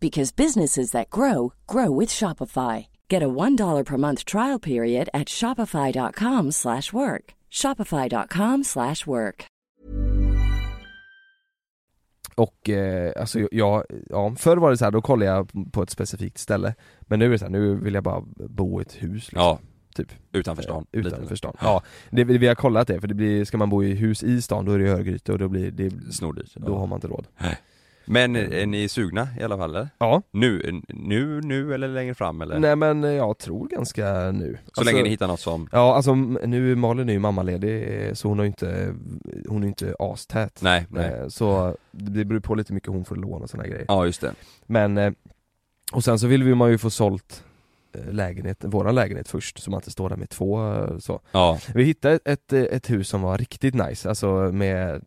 E: because businesses that grow grow with Shopify. Get a $1 per month trial period at shopify.com/work. shopify.com/work.
A: Och eh, alltså jag, ja, förr var det så här, då kollade jag på ett specifikt ställe. Men nu är det så här, nu vill jag bara bo i ett hus liksom,
B: ja,
A: typ.
B: Utanför stan
A: Eh,
B: lite.
A: Utanför stan, ja. Det, Vi har kollat det, för det blir, ska man bo i hus i stan då är det Örgryte och då blir det,
B: Snordyrt
A: då har man inte råd
B: Men är ni sugna i alla fall eller?
A: Ja,
B: Nu, nu, nu eller längre fram eller?
A: nej men jag tror ganska nu.
B: Så länge ni hittar något som,
A: Ja alltså nu, Malin är ju mammaledig så hon har ju inte, hon är ju inte astät.
B: Nej, nej.
A: Eh, Så det beror på lite mycket hon får lån och såna grejer.
B: Ja just det,
A: Men, eh, och sen så vill vi man ju få sålt eh, lägenhet, våran lägenhet först så man inte står där med två så.
B: Ja,
A: Vi hittade ett, ett, ett hus som var riktigt nice, alltså med,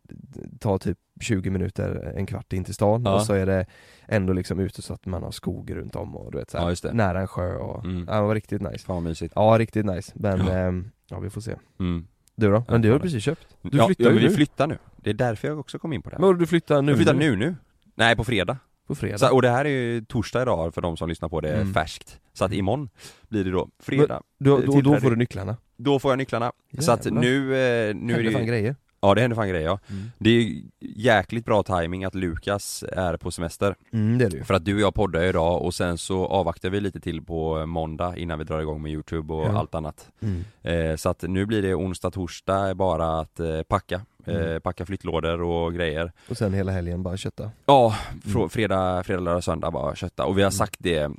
A: ta typ 20 minuter, en kvart in till stan
B: Ja.
A: och så är det ändå liksom ute så att man har skog runt om och du vet så här,
B: Ja, just det.
A: nära en sjö och,
B: Mm.
A: ja det var riktigt nice
B: fan mysigt
A: Ja riktigt nice, men
B: Ja.
A: ehm, ja vi får se
B: mm.
A: Du då? Men du har
B: Ja,
A: precis köpt? Du
B: ja,
A: flyttar
B: ja, men vi
A: nu.
B: flyttar nu, det är därför jag också kom in på det här
A: Men du flyttar nu?
B: Jag flyttar nu nu? Nej på fredag
A: På fredag.
B: Så, och det här är ju torsdag idag för de som lyssnar på det
A: Mm.
B: färskt. Så att imorgon blir det då fredag.
A: då, då, då
B: tillträde.
A: får du nycklarna.
B: Då får jag nycklarna. Så att
A: Jävlar.
B: nu, eh, nu är det ju,
A: grejer.
B: Ja det händer fan grejer ja.
A: Mm.
B: Det är ju jäkligt bra timing att Lukas är på semester.
A: Mm, det är det ju.
B: För att du och jag poddar idag och sen så avvaktar vi lite till på måndag innan vi drar igång med youtube och
A: Ja.
B: allt annat.
A: Mm.
B: Eh, så att nu blir det onsdag, torsdag bara att eh, packa. Eh,
A: Mm.
B: packa flyttlådor och grejer.
A: Och sen hela helgen bara kötta.
B: Ja, fr-
A: Mm.
B: fredag, fredag, lördag, söndag bara kötta. Och vi har sagt det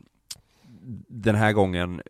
B: Den här gången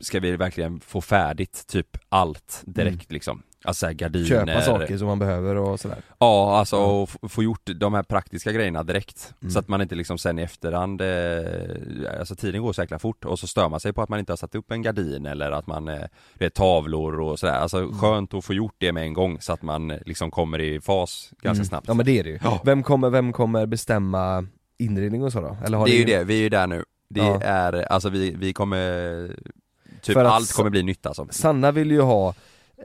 B: ska vi verkligen få färdigt typ allt direkt liksom. Alltså så här gardiner
A: Köpa saker som man behöver och sådär.
B: Ja, alltså och f- få gjort de här praktiska grejerna direkt.
A: Mm.
B: Så att man inte liksom sen i efterhand, eh, alltså tiden går så jäkla fort och så stör man sig på att man inte har satt upp en gardin eller att man, eh, det är tavlor och sådär. Alltså
A: Mm.
B: skönt att få gjort det med en gång så att man eh, liksom kommer i fas ganska
A: Mm.
B: snabbt.
A: Ja men det är det ju.
B: Ja.
A: Vem, kommer, vem kommer bestämma inredning och så då? Eller har
B: det är ju
A: ingen-
B: det, vi är ju där nu. Det
A: Ja.
B: är, alltså vi, vi kommer, typ
A: att
B: allt kommer bli nytt alltså.
A: Sanna vill ju ha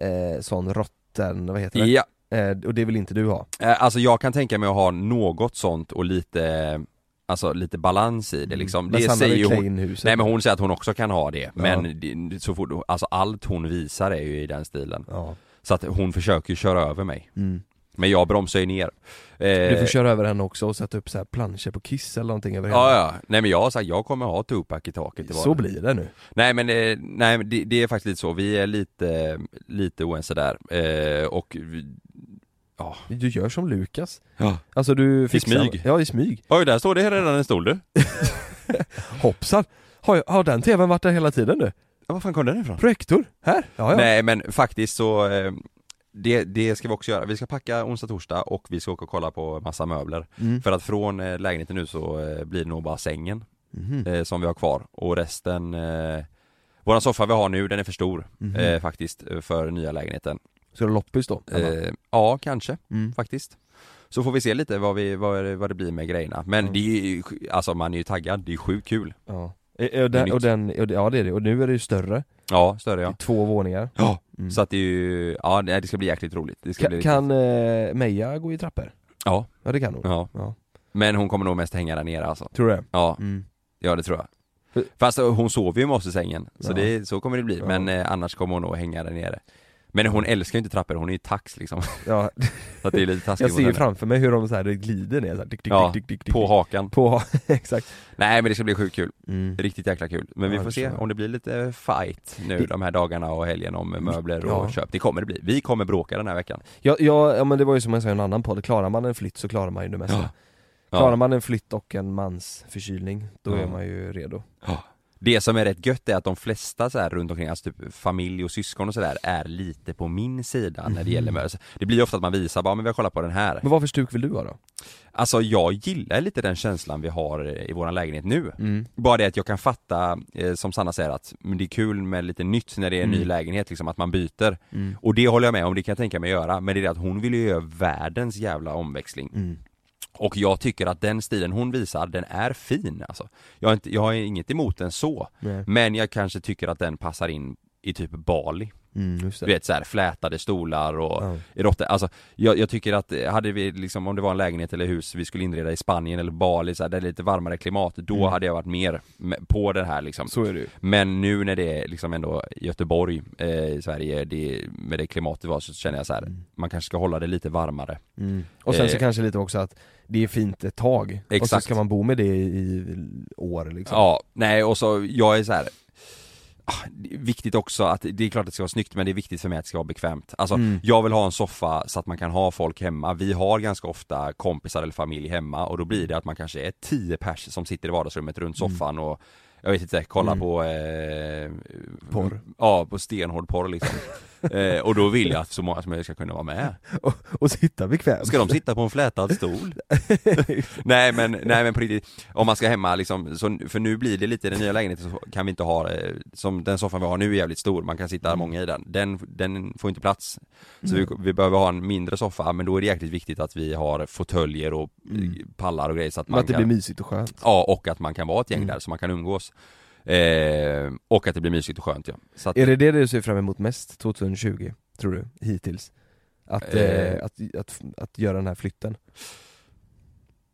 A: eh, sån rotten, vad heter det?
B: Ja,
A: Eh, och det vill inte du ha.
B: Eh, Alltså jag kan tänka mig att ha något sånt och lite, alltså lite balans i det liksom.
A: Mm. Men
B: Det
A: Sanna
B: säger hon, nej men hon säger att hon också kan ha det, men det, så fort, alltså allt hon visar är ju i den stilen.
A: Ja.
B: Så att hon försöker köra över mig.
A: Mm.
B: Men jag bromsar ju ner.
A: Du
B: Eh,
A: får köra över henne också och sätta upp så här planscher på Kiss eller någonting över hela.
B: Ja ja, nej men jag har sagt jag kommer ha Tupac i taket i
A: Så
B: vardagen.
A: blir det nu.
B: Nej men, eh, nej det, det är faktiskt lite så, vi är lite, lite oense där. Eh, och ja.
A: Du gör som Lukas.
B: ja.
A: Alltså du fixar...
B: smyg.
A: Ja i smyg.
B: Oj där står det redan en stol du.
A: Hoppsan! Har, har den tvn varit där hela tiden nu?
B: Ja, var fan kom den ifrån?
A: Projektor? Här? Ja, ja.
B: Nej men faktiskt så det, det ska vi också göra, vi ska packa onsdag, torsdag och vi ska åka och kolla på massa möbler.
A: Mm.
B: För att från eh, lägenheten nu så eh, blir det nog bara sängen
A: Mhm.
B: eh, som vi har kvar och resten eh, Våran soffa vi har nu den är för stor
A: Mhm.
B: eh, faktiskt eh, för nya lägenheten.
A: Är det loppis då?
B: Eh, ja kanske
A: Mm.
B: faktiskt. Så får vi se lite vad, vi, vad, vad det blir med grejerna. Men
A: Mm.
B: det är ju, alltså man är ju taggad, det är sjukt kul.
A: Ja. Eh, Och
B: Det är
A: den, och den, och ja det är det, och nu är det ju större.
B: Ja, större ja.
A: Två våningar.
B: Ja,
A: Mm.
B: så att det är ju, ja det ska bli jäkligt roligt. Det ska bli
A: Kan, eh, Meja gå i trappor?
B: Ja,
A: Ja det kan hon.
B: ja.
A: Ja.
B: Men hon kommer nog mest hänga där nere alltså.
A: Tror du?
B: Ja,
A: Mm.
B: ja det tror jag. Fast eh, hon sover ju med oss i sängen, så,
A: Ja.
B: det, så kommer det bli. Men eh, annars kommer hon nog hänga där nere. Men hon älskar ju inte trappor, hon är ju tax liksom.
A: Ja,
B: Så att det är lite taskigt
A: jag ser ju framför mig hur de så här glider ner så här, dick, dick,
B: Ja,
A: dick, dick, dick,
B: På hakan.
A: På, exakt.
B: Nej men det ska bli sjukt kul.
A: Mm.
B: Riktigt jäkla kul. Men vi
A: Ja,
B: får
A: det
B: se om det blir lite fight nu
A: Det-
B: de här dagarna och helgen om möbler och
A: Ja.
B: köp. Det kommer det bli. Vi kommer bråka den här veckan.
A: Ja, ja, ja men det var ju som jag sa i en annan podd, klarar man en flytt så klarar man ju det mesta.
B: Ja.
A: Klarar man en flytt och en mans förkylning, då är man ju redo.
B: Ja. Det som är rätt gött är att de flesta så här runt omkring, alltså typ familj och syskon och sådär är lite på min sida när det gäller möbler. Alltså, Det blir ju ofta att man visar bara, men vi har kollat på den här.
A: Men vad för stuk vill du ha då?
B: Alltså jag gillar lite den känslan vi har eh, i våran lägenhet nu.
A: Mm.
B: Bara det att jag kan fatta, eh, som Sanna säger att det är kul med lite nytt när det är en ny
A: Mm.
B: lägenhet liksom, att man byter.
A: Mm.
B: Och det håller jag med om, det kan jag tänka mig att göra. Men det är det att hon vill ju göra världens jävla omväxling. Och jag tycker att den stilen hon visar, den är fin alltså. Jag har, inte, jag har inget emot den så.
A: Nej.
B: Men jag kanske tycker att den passar in i typ Bali.
A: Mm.
B: Du vet såhär flätade stolar och
A: Ja.
B: råttor, alltså jag, jag tycker att hade vi liksom, om det var en lägenhet eller hus vi skulle inreda i Spanien eller Bali så här, där det är lite varmare klimat, då
A: Mm.
B: hade jag varit mer på det här liksom.
A: Så är det ju.
B: Men nu när det är liksom ändå Göteborg eh, i Sverige, det, med det klimatet var så känner jag så här,
A: Mm.
B: man kanske ska hålla det lite varmare.
A: Mm. Och sen så
B: Eh.
A: kanske lite också att det är fint ett tag, och så
B: Exakt.
A: ska man bo med det i, i år liksom.
B: Ja, nej och så, jag är så här. Ah, Viktigt också att, det är klart att det ska vara snyggt men det är viktigt för mig att det ska vara bekvämt. Alltså
A: Mm.
B: jag vill ha en soffa så att man kan ha folk hemma. Vi har ganska ofta kompisar eller familj hemma och då blir det att man kanske är 10 pers som sitter i vardagsrummet runt soffan och jag vet inte, kolla
A: Mm.
B: på eh,
A: Porr.
B: Ja, på stenhård porr liksom. eh, och då vill jag att så många som möjligt ska kunna vara med.
A: Och, och sitta bekvämt.
B: Ska de sitta på en flätad stol? nej men, nej men på riktigt, om man ska hemma liksom, så, för nu blir det lite, i den nya lägenheten så kan vi inte ha, eh, som den soffan vi har nu är jävligt stor, man kan sitta
A: Mm.
B: många i den, den, den får inte plats. Så vi, vi behöver ha en mindre soffa, men då är det jäkligt viktigt att vi har fåtöljer och
A: Mm.
B: pallar och grejer så att
A: Men
B: man
A: att det
B: kan
A: blir mysigt och skönt.
B: Ja, och att man kan vara ett gäng
A: Mm.
B: där så man kan umgås. Eh, och att det blir mysigt och skönt ja. Så att,
A: Är det det du ser fram emot mest 2020, tror du, hittills? Att, eh,
B: Eh.
A: att, att, att göra den här flytten?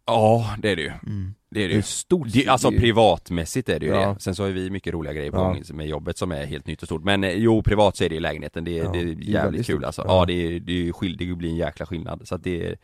B: Ja, det är det ju.
A: Mm.
B: Det är det
A: Det är stort.
B: Det, alltså
A: är
B: privatmässigt är det ju
A: Ja.
B: det. Sen så har vi mycket roliga grejer på
A: Ja.
B: gång med jobbet som är helt nytt och stort. Men eh, jo, privat så är det i lägenheten. Det,
A: Ja,
B: det är
A: det är
B: jävligt kul alltså.
A: Ja.
B: Ja, det, är- det, är ju skill- det blir en jäkla skillnad. Så att det,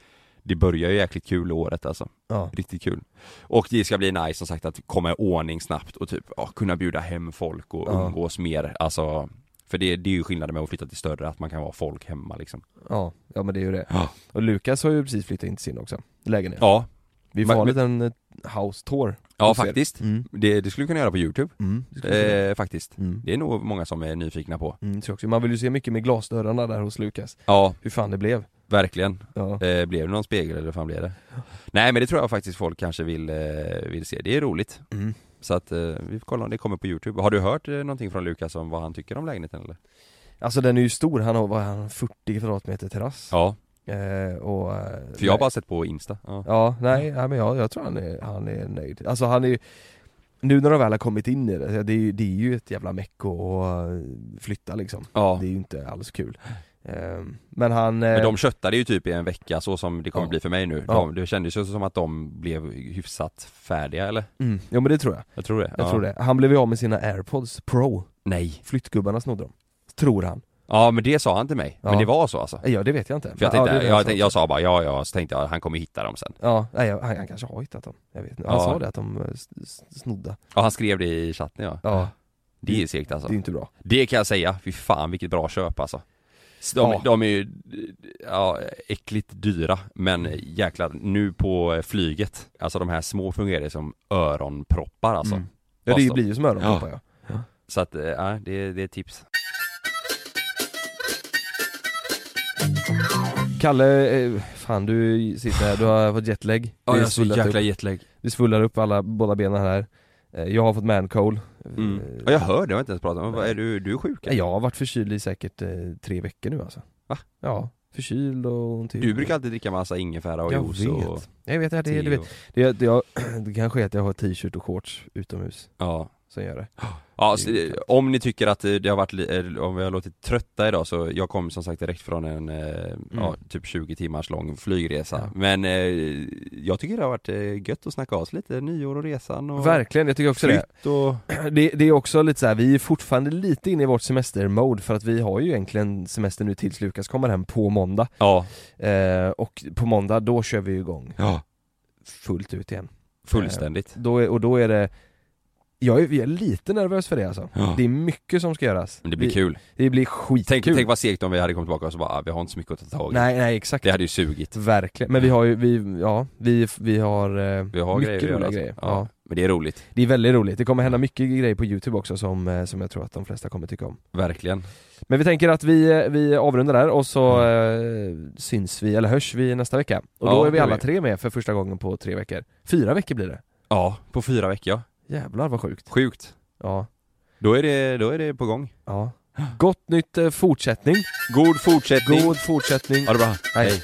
B: det börjar ju jäkligt kul året alltså.
A: Ja.
B: Riktigt kul. Och det ska bli nice som sagt att komma i ordning snabbt och typ ja, kunna bjuda hem folk och
A: Ja.
B: umgås mer. Alltså, för det, det är ju skillnaden med att flytta till större, att man kan vara folk hemma liksom.
A: Ja, ja men det är ju det.
B: Ja.
A: Och Lukas har ju precis flyttat in till sin också, lägenhet.
B: Ja,
A: Vi får
B: Men-
A: ha en liten eh, house tour.
B: ja faktiskt.
A: Mm.
B: Det, det skulle vi kunna göra på youtube.
A: Mm.
B: Eh, faktiskt.
A: Mm.
B: Det är nog många som är nyfikna på.
A: Mm, tror också. Man vill ju se mycket med glasdörrarna där hos Lukas.
B: Ja,
A: Hur fan det blev.
B: Verkligen.
A: Ja.
B: Eh, blev det någon spegel eller vad fan blev det? Nej men det tror jag faktiskt folk kanske vill, eh, vill se, det är roligt.
A: Mm.
B: Så att eh, vi får kolla om det kommer på youtube. Har du hört eh, någonting från Lukas om vad han tycker om lägenheten eller?
A: Alltså den är ju stor, han har, vad han, 40 kvadratmeter terrass.
B: Ja,
A: Eh, och, eh,
B: för jag har bara sett på Insta. Ja.
A: Ja, nej, nej men jag, jag tror han är, han är nöjd. Alltså han är nu när de väl har kommit in i det, det är, ju- det är ju ett jävla meck att flytta liksom.
B: ja.
A: Det är ju inte alls kul. Eh, Men han...
B: Men
A: eh,
B: de köttade ju typ i en vecka så som det kommer
A: Ja.
B: bli för mig nu.
A: Ja.
B: De, det kändes ju som att de blev hyfsat färdiga eller?
A: mm, ja men det tror jag.
B: Jag tror det.
A: Jag
B: ja.
A: tror det. Han blev ju av med sina airpods pro.
B: Nej.
A: Flyttgubbarna snodde dem. Tror han.
B: Ja men det sa han till mig.
A: Ja.
B: Men det var så alltså.
A: Ja det vet jag inte.
B: För jag
A: Men,
B: tänkte,
A: ja,
B: jag, tänkte, jag sa bara ja ja, så tänkte jag han kommer hitta dem sen.
A: Ja, nej, han, han kanske har hittat dem. Jag vet inte. Han
B: Ja.
A: sa det att de eh, snodde.
B: Ja han skrev det i chatten ja.
A: Ja,
B: Det är segt alltså.
A: det är inte bra.
B: Det kan jag säga, fy fan vilket bra köp alltså. De,
A: Ja.
B: de är ju, ja, äckligt dyra, men jäklar, nu på flyget, alltså de här små fungerar ju som öronproppar alltså.
A: Mm. Ja det blir ju som öronproppar ja.
B: Så att, eh, ja, det, det är tips.
A: Kalle, eh, fan du sitter här, du har fått jetlag. Det är svullat upp.
B: jetlag.
A: Det svullar upp alla, båda benen här. Eh, Jag har fått mancold.
B: Mm.
A: Eh,
B: Ja, jag hör det, jag har inte ens pratat om, vad är du, du är sjuk
A: Ja, Jag har varit förkyld i säkert eh, tre veckor nu alltså.
B: Va?
A: Ja, förkyld och ont i
B: Du brukar alltid dricka massa ingefära och
A: Jag
B: juice
A: vet.
B: och
A: Jag vet, ja, det,
B: te
A: det, vet.
B: och,
A: Det, det, jag, det kanske är att jag har t-shirt och shorts utomhus
B: Ja,
A: som gör det.
B: ja
A: Det
B: så, eh, om ni tycker att eh, det har varit, eller om vi har låtit trötta idag så jag kom som sagt direkt från en, eh, ja, typ 20 timmars lång flygresa
A: Mm. Ja.
B: Men eh, jag tycker det har varit eh, gött att snacka av sig lite, nyår och resan och
A: Verkligen, jag tycker också det.
B: och
A: det. Det är också lite så här, vi är fortfarande lite inne i vårt semestermode för att vi har ju egentligen semester nu tills Lukas kommer hem på måndag.
B: Ja,
A: Eh, och på måndag, då kör vi igång
B: ja
A: fullt ut igen.
B: fullständigt
A: Då är, och då är det jag är, jag är lite nervös för det alltså.
B: Ja.
A: Det är mycket som ska göras.
B: Men det blir
A: Vi-
B: kul
A: Det blir skitkul.
B: Tänk, tänk vad segt om vi hade kommit tillbaka och så bara, ah, vi har inte så mycket att ta tag i
A: Nej, nej exakt.
B: Det hade ju sugit
A: Verkligen, men vi har ju, vi, ja, vi, vi har, eh,
B: Vi har
A: mycket
B: grejer
A: roliga
B: alltså.
A: grejer.
B: ja.
A: Ja.
B: Men det är roligt,
A: Det är väldigt roligt, det kommer hända mycket grejer på youtube också som, eh, som jag tror att de flesta kommer tycka om.
B: verkligen
A: Men vi tänker att vi, eh, vi avrundar där och så eh, syns vi, eller hörs vi nästa vecka. Och då
B: Ja,
A: är vi
B: det
A: alla tre med för första gången på tre veckor. Fyra veckor blir det.
B: Ja, på fyra veckor ja.
A: Jävlar vad sjukt.
B: Sjukt
A: Ja.
B: Då är det, då är det på gång
A: ja. Gott nytt eh, fortsättning.
B: God fortsättning
A: God fortsättning.
B: Ha det bra,
A: Hej.